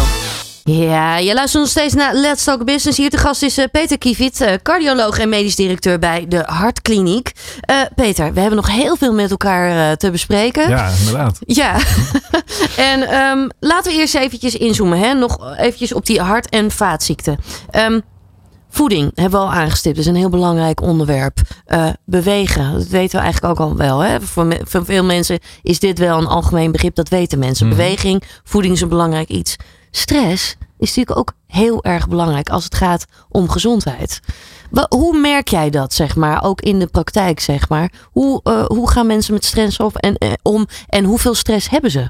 Ja, je luistert nog steeds naar Let's Talk Business. Hier te gast is uh, Peter Kievit, uh, cardioloog en medisch directeur bij de Hartkliniek. Uh, Peter, we hebben nog heel veel met elkaar te bespreken. Ja, inderdaad. Ja, [LAUGHS] en um, laten we eerst eventjes inzoomen. Hè? Nog eventjes op die hart- en vaatziekten. Um, Voeding hebben we al aangestipt. Dat is een heel belangrijk onderwerp. Uh, bewegen, dat weten we eigenlijk ook al wel. Hè? Voor, voor, veel mensen is dit wel een algemeen begrip. Dat weten mensen. Mm. Beweging, voeding is een belangrijk iets. Stress is natuurlijk ook heel erg belangrijk als het gaat om gezondheid. Hoe merk jij dat, zeg maar, ook in de praktijk, zeg maar? Hoe, uh, hoe gaan mensen met stress op en, uh, om en hoeveel stress hebben ze?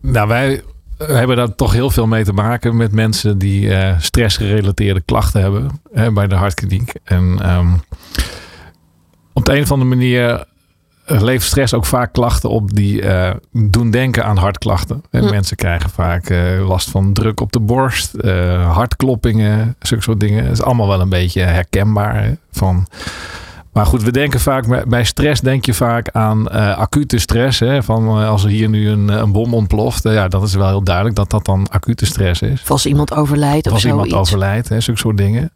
Nou, wij hebben daar toch heel veel mee te maken met mensen die uh, stressgerelateerde klachten hebben hè, bij de hartkliniek. En um, op de een of andere manier levert stress ook vaak klachten op die uh, doen denken aan hartklachten. En hm. Mensen krijgen vaak uh, last van druk op de borst, hartkloppingen, zulke soort dingen. Dat is allemaal wel een beetje herkenbaar. Hè, van maar goed, we denken vaak bij stress denk je vaak aan acute stress. Hè? Van als er hier nu een, een bom ontploft. Ja, dat is wel heel duidelijk dat dat dan acute stress is. Of als iemand overlijdt of, of als iemand overlijdt, hè, zulke soort dingen.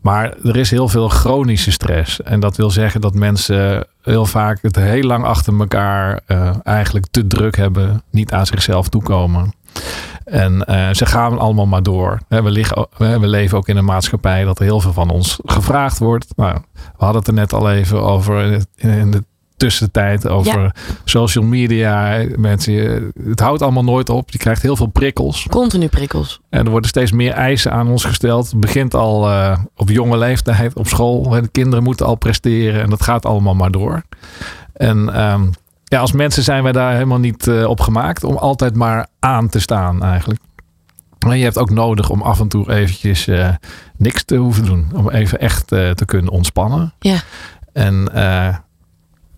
Maar er is heel veel chronische stress. En dat wil zeggen dat mensen heel vaak het heel lang achter elkaar eigenlijk te druk hebben. Niet aan zichzelf toekomen. En uh, ze gaan allemaal maar door. We, liggen, we, leven ook in een maatschappij dat heel veel van ons gevraagd wordt. Nou, we hadden het er net al even over in de tussentijd over ja. social media. Mensen, het houdt allemaal nooit op. Je krijgt heel veel prikkels. Continu prikkels. En er worden steeds meer eisen aan ons gesteld. Het begint al uh, op jonge leeftijd op school. De kinderen moeten al presteren en dat gaat allemaal maar door. En um, ja, als mensen zijn wij daar helemaal niet uh, op gemaakt om altijd maar aan te staan eigenlijk. Maar je hebt ook nodig om af en toe eventjes uh, niks te hoeven doen. Om even echt te kunnen ontspannen. Ja. En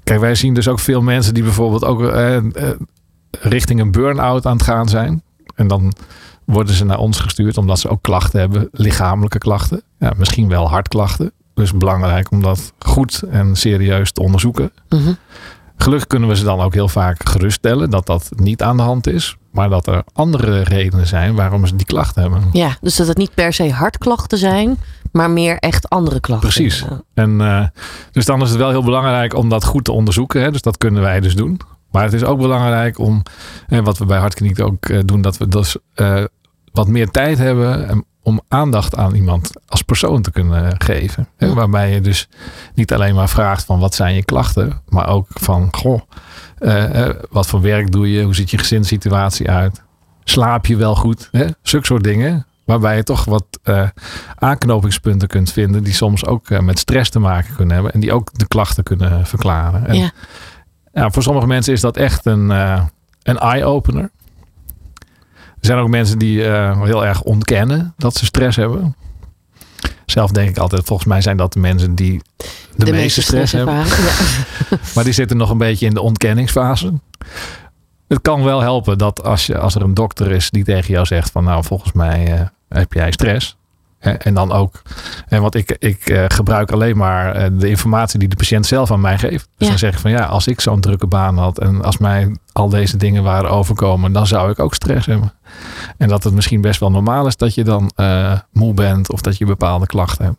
kijk, wij zien dus ook veel mensen die bijvoorbeeld ook richting een burn-out aan het gaan zijn. En dan worden ze naar ons gestuurd omdat ze ook klachten hebben, lichamelijke klachten. Ja, misschien wel hartklachten. Dus belangrijk om dat goed en serieus te onderzoeken. Mm -hmm. Gelukkig kunnen we ze dan ook heel vaak geruststellen dat dat niet aan de hand is. Maar dat er andere redenen zijn waarom ze die klachten hebben. Ja, dus dat het niet per se hartklachten zijn, maar meer echt andere klachten. Precies. En, uh, dus dan is het wel heel belangrijk om dat goed te onderzoeken. Hè? Dus dat kunnen wij dus doen. Maar het is ook belangrijk om, en wat we bij Hartkliniek ook uh, doen, dat we dus uh, wat meer tijd hebben om aandacht aan iemand als persoon te kunnen geven. Ja. Waarbij je dus niet alleen maar vraagt van wat zijn je klachten, maar ook van goh, uh, wat voor werk doe je, hoe ziet je gezinssituatie uit, slaap je wel goed, hè? zulke soort dingen. Waarbij je toch wat uh, aanknopingspunten kunt vinden die soms ook uh, met stress te maken kunnen hebben en die ook de klachten kunnen verklaren. En, ja. ja. voor sommige mensen is dat echt een, een eye-opener. Er zijn ook mensen die uh, heel erg ontkennen dat ze stress hebben. Zelf denk ik altijd, volgens mij zijn dat de mensen die de, de meeste stress, stress hebben. Ja. [LAUGHS] maar die zitten nog een beetje in de ontkenningsfase. Het kan wel helpen dat als, je, als er een dokter is die tegen jou zegt van nou volgens mij uh, heb jij stress. En dan ook, en want ik, ik uh, gebruik alleen maar uh, de informatie die de patiënt zelf aan mij geeft. Dus Ja. dan zeg ik van ja, als ik zo'n drukke baan had en als mij al deze dingen waren overkomen, dan zou ik ook stress hebben. En dat het misschien best wel normaal is dat je dan uh, moe bent of dat je bepaalde klachten hebt.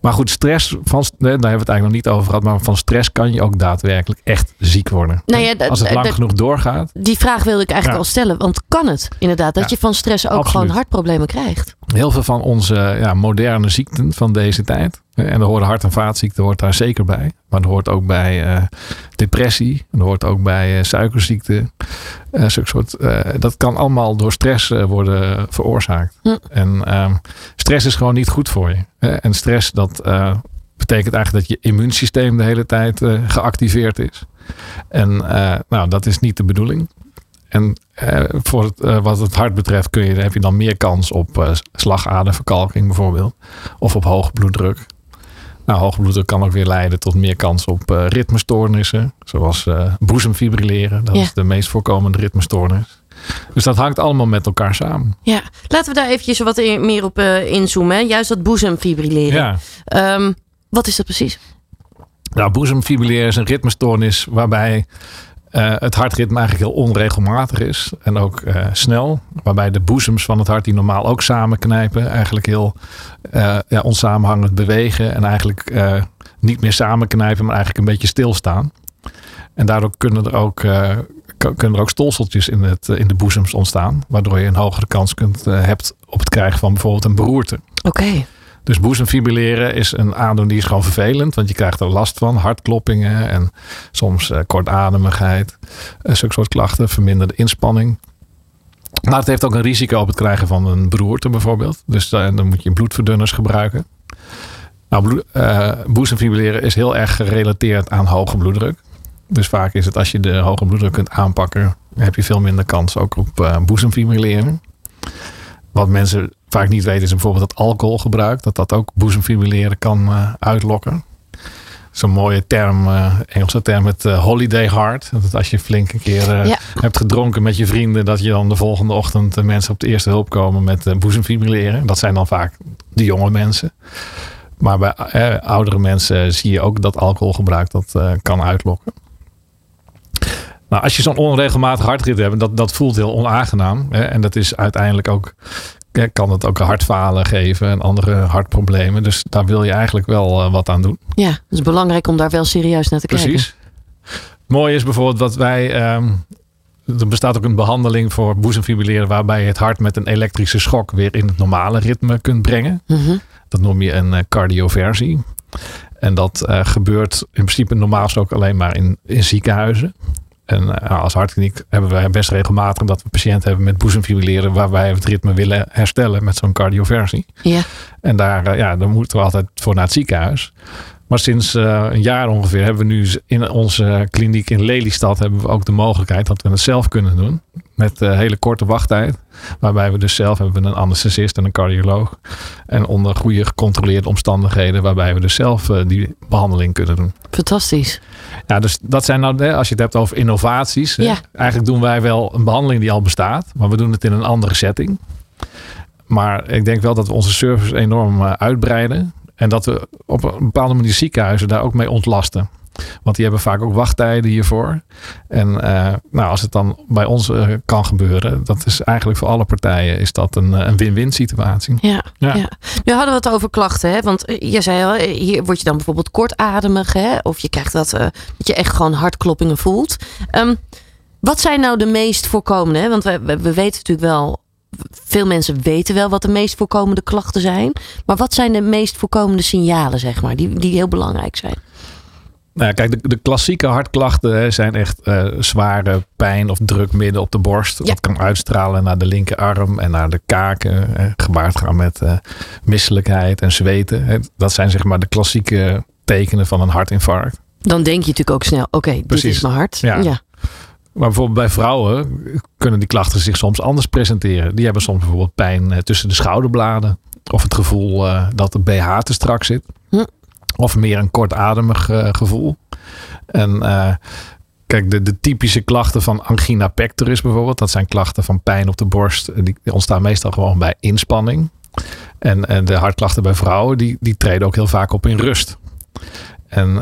Maar goed, stress, van, daar hebben we het eigenlijk nog niet over gehad, maar van stress kan je ook daadwerkelijk echt ziek worden. Nou ja, Als het lang genoeg doorgaat. Die vraag wilde ik eigenlijk Ja. al stellen. Want kan het inderdaad dat Ja, je van stress ook absoluut. gewoon hartproblemen krijgt? Heel veel van onze ja, moderne ziekten van deze tijd. eh, En er hoort hart- en vaatziekten hoort daar zeker bij. Maar er hoort ook bij eh, depressie. Er hoort ook bij eh, suikerziekte. Zulke soort, dat kan allemaal door stress worden veroorzaakt. Hm. En ehm, stress is gewoon niet goed voor je. En stress dat betekent eigenlijk dat je immuunsysteem de hele tijd geactiveerd is. En nou, dat is niet de bedoeling. En eh, voor het, eh, wat het hart betreft kun je, heb je dan meer kans op eh, slagaderverkalking bijvoorbeeld. Of op hoge bloeddruk. Nou, hoge bloeddruk kan ook weer leiden tot meer kans op ritmestoornissen. Zoals boezemfibrilleren. Dat Ja. is de meest voorkomende ritmestoornis. Dus dat hangt allemaal met elkaar samen. Ja, laten we daar eventjes wat in- meer op inzoomen. Hè? Juist dat boezemfibrilleren. Ja. Ehm, wat is dat precies? Nou, boezemfibrilleren is een ritmestoornis waarbij eh, het hartritme eigenlijk heel onregelmatig is. En ook eh, snel. Waarbij de boezems van het hart, die normaal ook samenknijpen, eigenlijk heel eh, ja, onsamenhangend bewegen. En eigenlijk niet meer samenknijpen, maar eigenlijk een beetje stilstaan. En daardoor kunnen er ook, kunnen er ook stolseltjes in, het, in de boezems ontstaan. Waardoor je een hogere kans kunt, hebt op het krijgen van bijvoorbeeld een beroerte. Oké. Dus boezemfibrilleren is een aandoening die is gewoon vervelend. Want je krijgt er last van. Hartkloppingen en soms eh, kortademigheid. Uh, zulke soort klachten. Verminderde inspanning. Maar het heeft ook een risico op het krijgen van een beroerte bijvoorbeeld. Dus eh, dan moet je bloedverdunners gebruiken. Nou, eh, boezemfibrilleren is heel erg gerelateerd aan hoge bloeddruk. Dus vaak is het als je de hoge bloeddruk kunt aanpakken... heb je veel minder kans ook op eh boezemfibrilleren. Wat mensen vaak niet weten is bijvoorbeeld dat alcoholgebruik, dat dat ook boezemfibrilleren kan eh, uitlokken. Zo'n mooie term, eh, Engelse term, het eh, holiday heart. Dat als je flink een keer Ja. hebt gedronken met je vrienden, dat je dan de volgende ochtend eh, mensen op de eerste hulp komen met boezemfibrilleren. Dat zijn dan vaak de jonge mensen. Maar bij oudere mensen zie je ook dat alcoholgebruik dat kan uitlokken. Nou, als je zo'n onregelmatig hartritme hebt, dat, dat voelt heel onaangenaam. Hè? En dat is uiteindelijk ook, kan het ook hartfalen geven en andere hartproblemen. Dus daar wil je eigenlijk wel eh, wat aan doen. Ja, het is belangrijk om daar wel serieus naar te Precies. Mooi is bijvoorbeeld wat wij. ehm, er bestaat ook een behandeling voor boezemfibrilleren waarbij je het hart met een elektrische schok weer in het normale ritme kunt brengen. kijken. Mhm. Dat noem je een eh, cardioversie. En dat eh, gebeurt in principe normaal gesproken alleen maar in, in ziekenhuizen. En eh, als hartkliniek hebben wij best regelmatig dat we patiënten hebben met boezemfibrilleren waar wij het ritme willen herstellen met zo'n cardioversie. Ja. En daar, eh, ja, daar moeten we altijd voor naar het ziekenhuis. Maar sinds eh, een jaar ongeveer hebben we nu in onze kliniek in Lelystad hebben we ook de mogelijkheid dat we het zelf kunnen doen. Met hele korte wachttijd. Waarbij we dus zelf hebben we een anesthesist en een cardioloog. En onder goede gecontroleerde omstandigheden. Waarbij we dus zelf die behandeling kunnen doen. Fantastisch. Ja, dus dat zijn nou, als je het hebt over innovaties. Ja. Eigenlijk doen wij wel een behandeling die al bestaat. Maar we doen het in een andere setting. Maar ik denk wel dat we onze service enorm eh, uitbreiden. En dat we op een bepaalde manier ziekenhuizen daar ook mee ontlasten. Want die hebben vaak ook wachttijden hiervoor. En eh, nou, als het dan bij ons eh, kan gebeuren, dat is eigenlijk voor alle partijen is dat een, eh, een win-win situatie. Ja, Ja. ja. Nu hadden we het over klachten, hè? want je zei al, hier word je dan bijvoorbeeld kortademig, hè? of je krijgt dat, dat je echt gewoon hartkloppingen voelt. Ehm, wat zijn nou de meest voorkomende? Hè? Want we, we, we weten natuurlijk wel, veel mensen weten wel wat de meest voorkomende klachten zijn, maar wat zijn de meest voorkomende signalen, zeg maar, die, die heel belangrijk zijn? Nou ja, kijk, de, de klassieke hartklachten hè, zijn echt eh, zware pijn of druk midden op de borst. Ja. Dat kan uitstralen naar de linkerarm en naar de kaken. Hè, gebaard gaan met eh, misselijkheid en zweten. Hè. Dat zijn zeg maar de klassieke tekenen van een hartinfarct. Dan denk je natuurlijk ook snel, oké, dit Precies. is mijn hart. Ja. ja. Maar bijvoorbeeld bij vrouwen kunnen die klachten zich soms anders presenteren. Die hebben soms bijvoorbeeld pijn eh, tussen de schouderbladen. Of het gevoel dat de BH te strak zit. Hm. Of meer een kortademig eh, gevoel. En eh, kijk, de, de typische klachten van angina pectoris bijvoorbeeld. Dat zijn klachten van pijn op de borst. Eh, Die, ontstaan meestal gewoon bij inspanning. En, en de hartklachten bij vrouwen, die, die treden ook heel vaak op in rust. En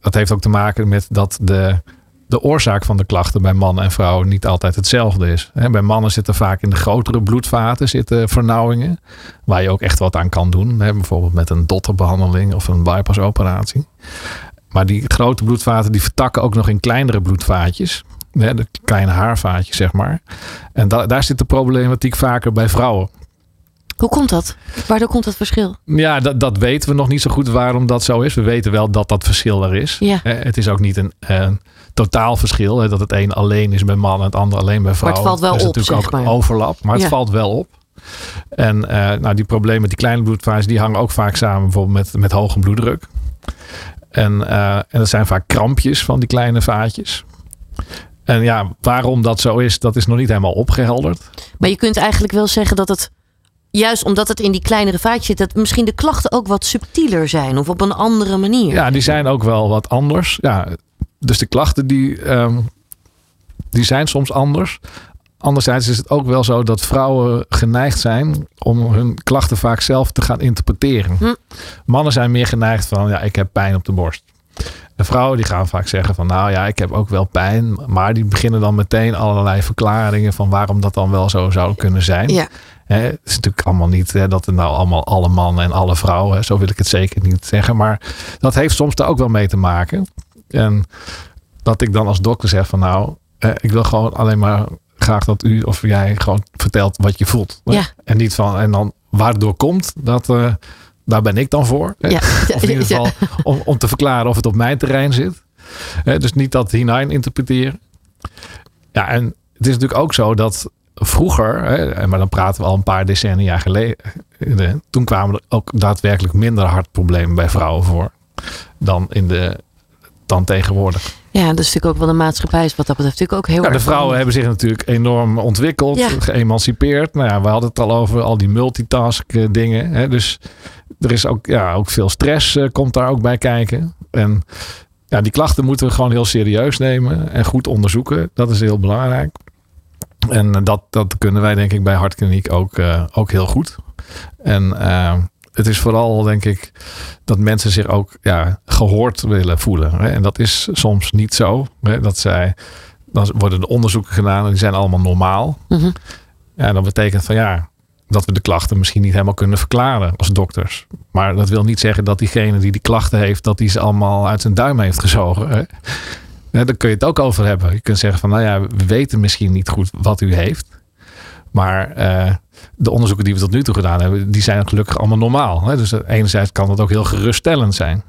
dat heeft ook te maken met dat de, de oorzaak van de klachten bij mannen en vrouwen niet altijd hetzelfde is. Bij mannen zitten vaak in de grotere bloedvaten zitten vernauwingen. Waar je ook echt wat aan kan doen. Bijvoorbeeld met een dotterbehandeling of een bypassoperatie. Maar die grote bloedvaten die vertakken ook nog in kleinere bloedvaatjes. De kleine haarvaatjes zeg maar. En da- daar zit de problematiek vaker bij vrouwen. Hoe komt dat? Waardoor komt dat verschil? Ja, dat, dat weten we nog niet zo goed waarom dat zo is. We weten wel dat dat verschil er is. Ja. Eh, Het is ook niet een, een totaal verschil. hè, Dat het een alleen is bij mannen en het ander alleen bij vrouwen. valt wel er is op, natuurlijk ook maar. overlap, maar het valt wel op. En eh, nou, die problemen met die kleine bloedvaatjes, die hangen ook vaak samen bijvoorbeeld met, met hoge bloeddruk. En, eh, en dat zijn vaak krampjes van die kleine vaatjes. En ja, waarom dat zo is, dat is nog niet helemaal opgehelderd. Maar je kunt eigenlijk wel zeggen dat het juist omdat het in die kleinere vaatjes zit, dat misschien de klachten ook wat subtieler zijn of op een andere manier. Ja, die zijn ook wel wat anders. Ja, dus de klachten die, ehm, die zijn soms anders. Anderzijds is het ook wel zo dat vrouwen geneigd zijn om hun klachten vaak zelf te gaan interpreteren. Hm. Mannen zijn meer geneigd van, ja, ik heb pijn op de borst. De vrouwen die gaan vaak zeggen van, nou ja, ik heb ook wel pijn. Maar die beginnen dan meteen allerlei verklaringen van waarom dat dan wel zo zou kunnen zijn. Ja. Hè, het is natuurlijk allemaal niet hè, dat het nou allemaal alle mannen en alle vrouwen, hè, zo wil ik het zeker niet zeggen. Maar dat heeft soms daar ook wel mee te maken. En dat ik dan als dokter zeg van nou, eh, ik wil gewoon alleen maar graag dat u of jij gewoon vertelt wat je voelt. Ja. En niet van, en dan waardoor komt, dat, eh, daar ben ik dan voor. Ja. [LAUGHS] Of in ieder Ja. geval om, om te verklaren of het op mijn terrein zit. Hè, dus niet dat hinein interpreteren. Ja, en het is natuurlijk ook zo dat vroeger, hè, maar dan praten we al een paar decennia geleden, toen kwamen er ook daadwerkelijk minder hartproblemen bij vrouwen voor dan in de dan tegenwoordig. Ja, dat is natuurlijk ook wel de maatschappij is wat dat betreft natuurlijk ook heel Ja, de vrouwen hebben zich natuurlijk enorm ontwikkeld, Ja. geëmancipeerd. Nou ja, we hadden het al over al die multitask eh, dingen. Hè, dus er is ook, ja, ook veel stress eh, komt daar ook bij kijken. En ja, die klachten moeten we gewoon heel serieus nemen en goed onderzoeken. Dat is heel belangrijk. En eh, dat, dat kunnen wij denk ik bij Hartkliniek ook, eh, ook heel goed. En eh, het is vooral denk ik dat mensen zich ook ja, gehoord willen voelen. Hè? En dat is soms niet zo. Hè? Dat zij, dan worden de onderzoeken gedaan en die zijn allemaal normaal. Mhm. Ja, dat betekent van ja, dat we de klachten misschien niet helemaal kunnen verklaren als dokters. Maar dat wil niet zeggen dat diegene die die klachten heeft, dat die ze allemaal uit zijn duim heeft gezogen. Hè? Ja, daar kun je het ook over hebben. Je kunt zeggen van nou ja, we weten misschien niet goed wat u heeft. Maar eh, de onderzoeken die we tot nu toe gedaan hebben, die zijn gelukkig allemaal normaal. Hè? Dus enerzijds kan dat ook heel geruststellend zijn.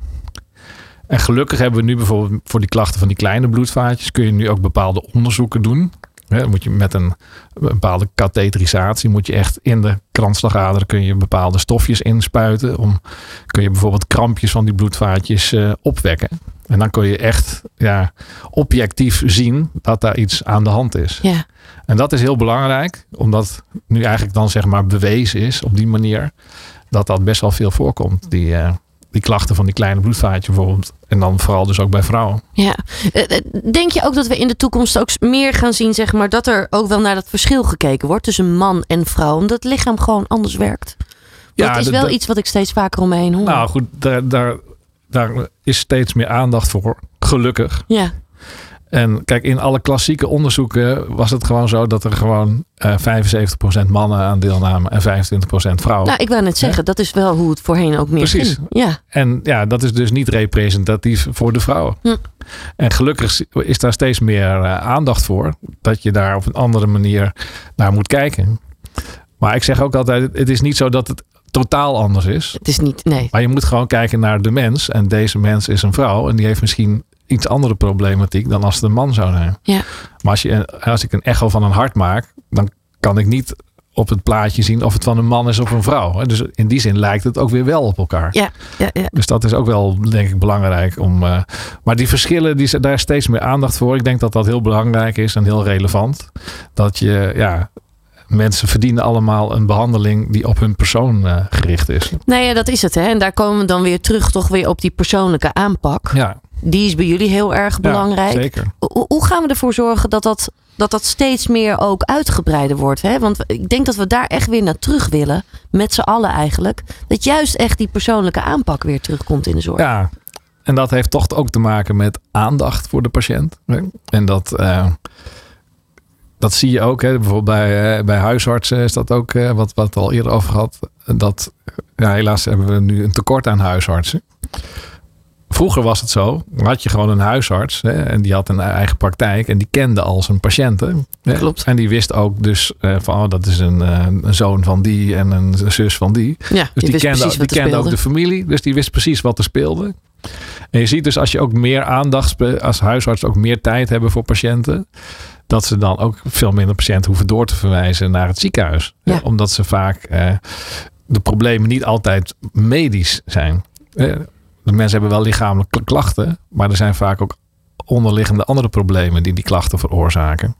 En gelukkig hebben we nu bijvoorbeeld voor die klachten van die kleine bloedvaatjes, kun je nu ook bepaalde onderzoeken doen. Dan moet je met een bepaalde katheterisatie, moet je echt in de kransslagader kun je bepaalde stofjes inspuiten. Om, kun je bijvoorbeeld krampjes van die bloedvaatjes eh, opwekken. En dan kun je echt ja, objectief zien dat daar iets aan de hand is. Ja. En dat is heel belangrijk, omdat nu eigenlijk dan zeg maar bewezen is op die manier dat dat best wel veel voorkomt. Die, eh, die klachten van die kleine bloedvaatjes bijvoorbeeld. En dan vooral dus ook bij vrouwen. Ja. Eh, eh, Denk je ook dat we in de toekomst ook meer gaan zien, zeg maar, dat er ook wel naar dat verschil gekeken wordt tussen man en vrouw, omdat het lichaam gewoon anders werkt? Dat is wel iets wat ik steeds vaker om me heen hoor. Nou goed, daar, daar, daar is steeds meer aandacht voor. Gelukkig. ja. En kijk, in alle klassieke onderzoeken was het gewoon zo dat er gewoon eh 75% mannen aan deelnamen en 25% vrouwen. Nou, ik wou net zeggen, dat is wel hoe het voorheen ook meer Precies. ging. Ja. En ja, dat is dus niet representatief voor de vrouwen. Hm. En gelukkig is daar steeds meer eh, aandacht voor. Dat je daar op een andere manier naar moet kijken. Maar ik zeg ook altijd, het is niet zo dat het totaal anders is. Het is niet, nee. Maar je moet gewoon kijken naar de mens. En deze mens is een vrouw. En die heeft misschien iets andere problematiek dan als het een man zou zijn. Ja. Maar als, je, als ik een echo van een hart maak, dan kan ik niet op het plaatje zien of het van een man is of een vrouw. Dus in die zin lijkt het ook weer wel op elkaar. Ja, ja, ja. Dus dat is ook wel, denk ik, belangrijk om. eh, maar die verschillen, die, zijn- daar is steeds meer aandacht voor. Ik denk dat dat heel belangrijk is en heel relevant. Dat je, ja, mensen verdienen allemaal een behandeling die op hun persoon eh, gericht is. Nou ja, dat is het. Hè. En daar komen we dan weer terug toch weer op die persoonlijke aanpak. Ja, Die is bij jullie heel erg ja, belangrijk. zeker. Hoe, hoe gaan we ervoor zorgen dat dat, dat dat steeds meer ook uitgebreider wordt? Hè? Want ik denk dat we daar echt weer naar terug willen. Met z'n allen eigenlijk. Dat juist echt die persoonlijke aanpak weer terugkomt in de zorg. Ja, en dat heeft toch ook te maken met aandacht voor de patiënt. En dat, eh, dat zie je ook. Hè. Bijvoorbeeld bij, eh, bij huisartsen is dat ook eh, wat, wat al eerder over gehad. Dat, ja, helaas hebben we nu een tekort aan huisartsen. Vroeger was het zo, had je gewoon een huisarts hè, en die had een eigen praktijk en die kende al zijn patiënten. Hè. Klopt. En die wist ook dus eh, van, oh, dat is een, eh, een zoon van die en een zus van die. Ja, Dus die, kende, die ook de familie, dus die wist precies wat er speelde. En je ziet dus als je ook meer aandacht, als huisarts ook meer tijd hebben voor patiënten, dat ze dan ook veel minder patiënten hoeven door te verwijzen naar het ziekenhuis. Ja. Omdat ze vaak eh, de problemen niet altijd medisch zijn. Eh, de mensen hebben wel lichamelijke klachten, maar er zijn vaak ook onderliggende andere problemen die die klachten veroorzaken.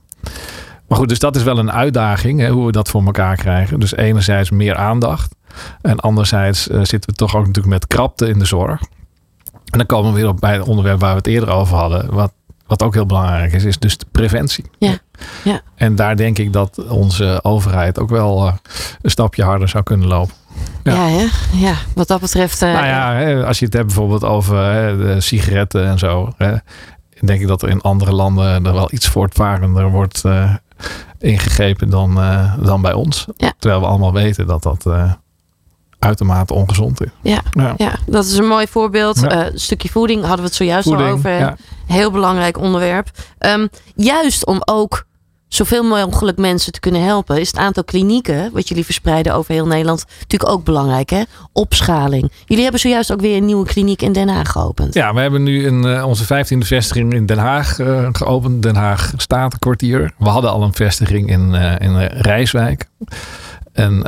Maar goed, dus dat is wel een uitdaging, hè, hoe we dat voor elkaar krijgen. Dus enerzijds meer aandacht. En anderzijds uh, zitten we toch ook natuurlijk met krapte in de zorg. En dan komen we weer op bij het onderwerp waar we het eerder over hadden. Wat, wat ook heel belangrijk is, is dus de preventie. Ja. Ja. En daar denk ik dat onze overheid ook wel uh, een stapje harder zou kunnen lopen. Ja, ja, ja. wat dat betreft. Uh, nou ja, als je het hebt bijvoorbeeld over de sigaretten en zo. Hè, denk ik dat er in andere landen er wel iets voortvarender wordt uh, ingegrepen dan, dan bij ons. Ja. Terwijl we allemaal weten dat dat uitermate ongezond is. Ja, ja. ja. dat is een mooi voorbeeld. Ja. Uh, stukje voeding hadden we het zojuist voeding, al over. Ja. Heel belangrijk onderwerp. Um, juist om ook zoveel mogelijk mensen te kunnen helpen, is het aantal klinieken, wat jullie verspreiden over heel Nederland, natuurlijk ook belangrijk. Hè? Opschaling. Jullie hebben zojuist ook weer een nieuwe kliniek in Den Haag geopend. Ja, we hebben nu een, uh, onze vijftiende vestiging in Den Haag uh, geopend. Den Haag Statenkwartier. We hadden al een vestiging in, uh, in Rijswijk. En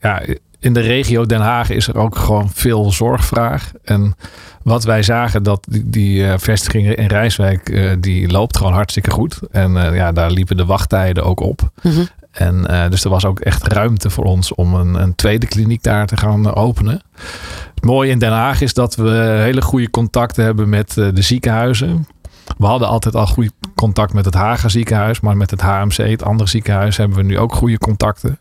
ja, in de regio Den Haag is er ook gewoon veel zorgvraag. En wat wij zagen, dat die, die uh, vestiging in Rijswijk, uh, die loopt gewoon hartstikke goed. En uh, ja, daar liepen de wachttijden ook op. Mm -hmm. En dus er was ook echt ruimte voor ons om een, een tweede kliniek daar te gaan openen. Het mooie in Den Haag is dat we hele goede contacten hebben met de ziekenhuizen. We hadden altijd al goed contact met het Haga ziekenhuis, maar met het HMC, het andere ziekenhuis, hebben we nu ook goede contacten.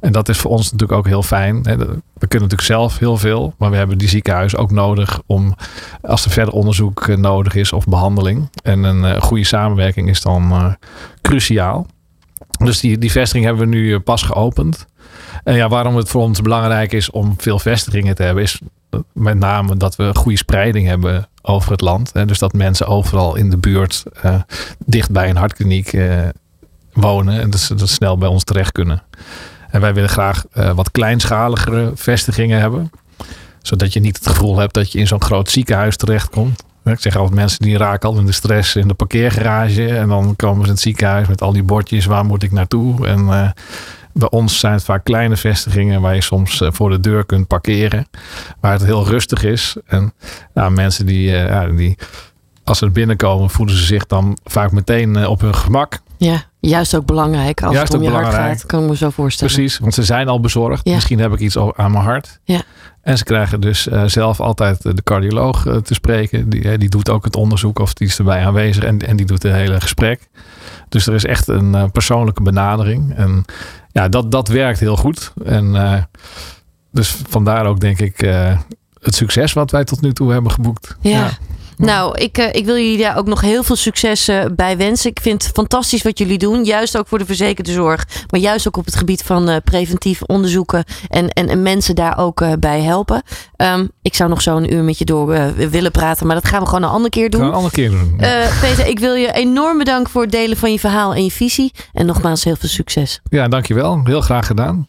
En dat is voor ons natuurlijk ook heel fijn. We kunnen natuurlijk zelf heel veel, maar we hebben die ziekenhuis ook nodig om, als er verder onderzoek nodig is of behandeling. En een goede samenwerking is dan uh, cruciaal. Dus die, die vestiging hebben we nu pas geopend. En ja, waarom het voor ons belangrijk is om veel vestigingen te hebben, is met name dat we goede spreiding hebben over het land. Hè? Dus dat mensen overal in de buurt uh, dicht bij een hartkliniek uh, wonen en dat ze, dat snel bij ons terecht kunnen. En wij willen graag uh, wat kleinschaligere vestigingen hebben. Zodat je niet het gevoel hebt dat je in zo'n groot ziekenhuis terechtkomt. Ik zeg altijd mensen die raken al in de stress in de parkeergarage. En dan komen ze in het ziekenhuis met al die bordjes. Waar moet ik naartoe? En bij ons zijn het vaak kleine vestigingen waar je soms voor de deur kunt parkeren. Waar het heel rustig is. En nou, mensen die, ja, die, als ze er binnenkomen, voelen ze zich dan vaak meteen uh, op hun gemak. Ja, juist ook belangrijk als juist het om je belangrijk. hart gaat, kan ik me zo voorstellen. Precies, want ze zijn al bezorgd. Ja. Misschien heb ik iets aan mijn hart. Ja. En ze krijgen dus uh, zelf altijd de cardioloog uh, te spreken. Die, die doet ook het onderzoek of die is erbij aanwezig en, en die doet het hele gesprek. Dus er is echt een uh, persoonlijke benadering. En ja, dat, dat werkt heel goed. En dus vandaar ook denk ik het succes wat wij tot nu toe hebben geboekt. Ja. ja. Nou, ik, uh, ik wil jullie daar ook nog heel veel succes uh, bij wensen. Ik vind het fantastisch wat jullie doen. Juist ook voor de verzekerde zorg. Maar juist ook op het gebied van uh, preventief onderzoeken. En, en, en mensen daar ook bij helpen. Um, ik zou nog zo een uur met je door willen praten. Maar dat gaan we gewoon een andere keer doen. Gaan we een andere keer doen. Peter, ik wil je enorm bedanken voor het delen van je verhaal en je visie. En nogmaals heel veel succes. Ja, dankjewel. Heel graag gedaan.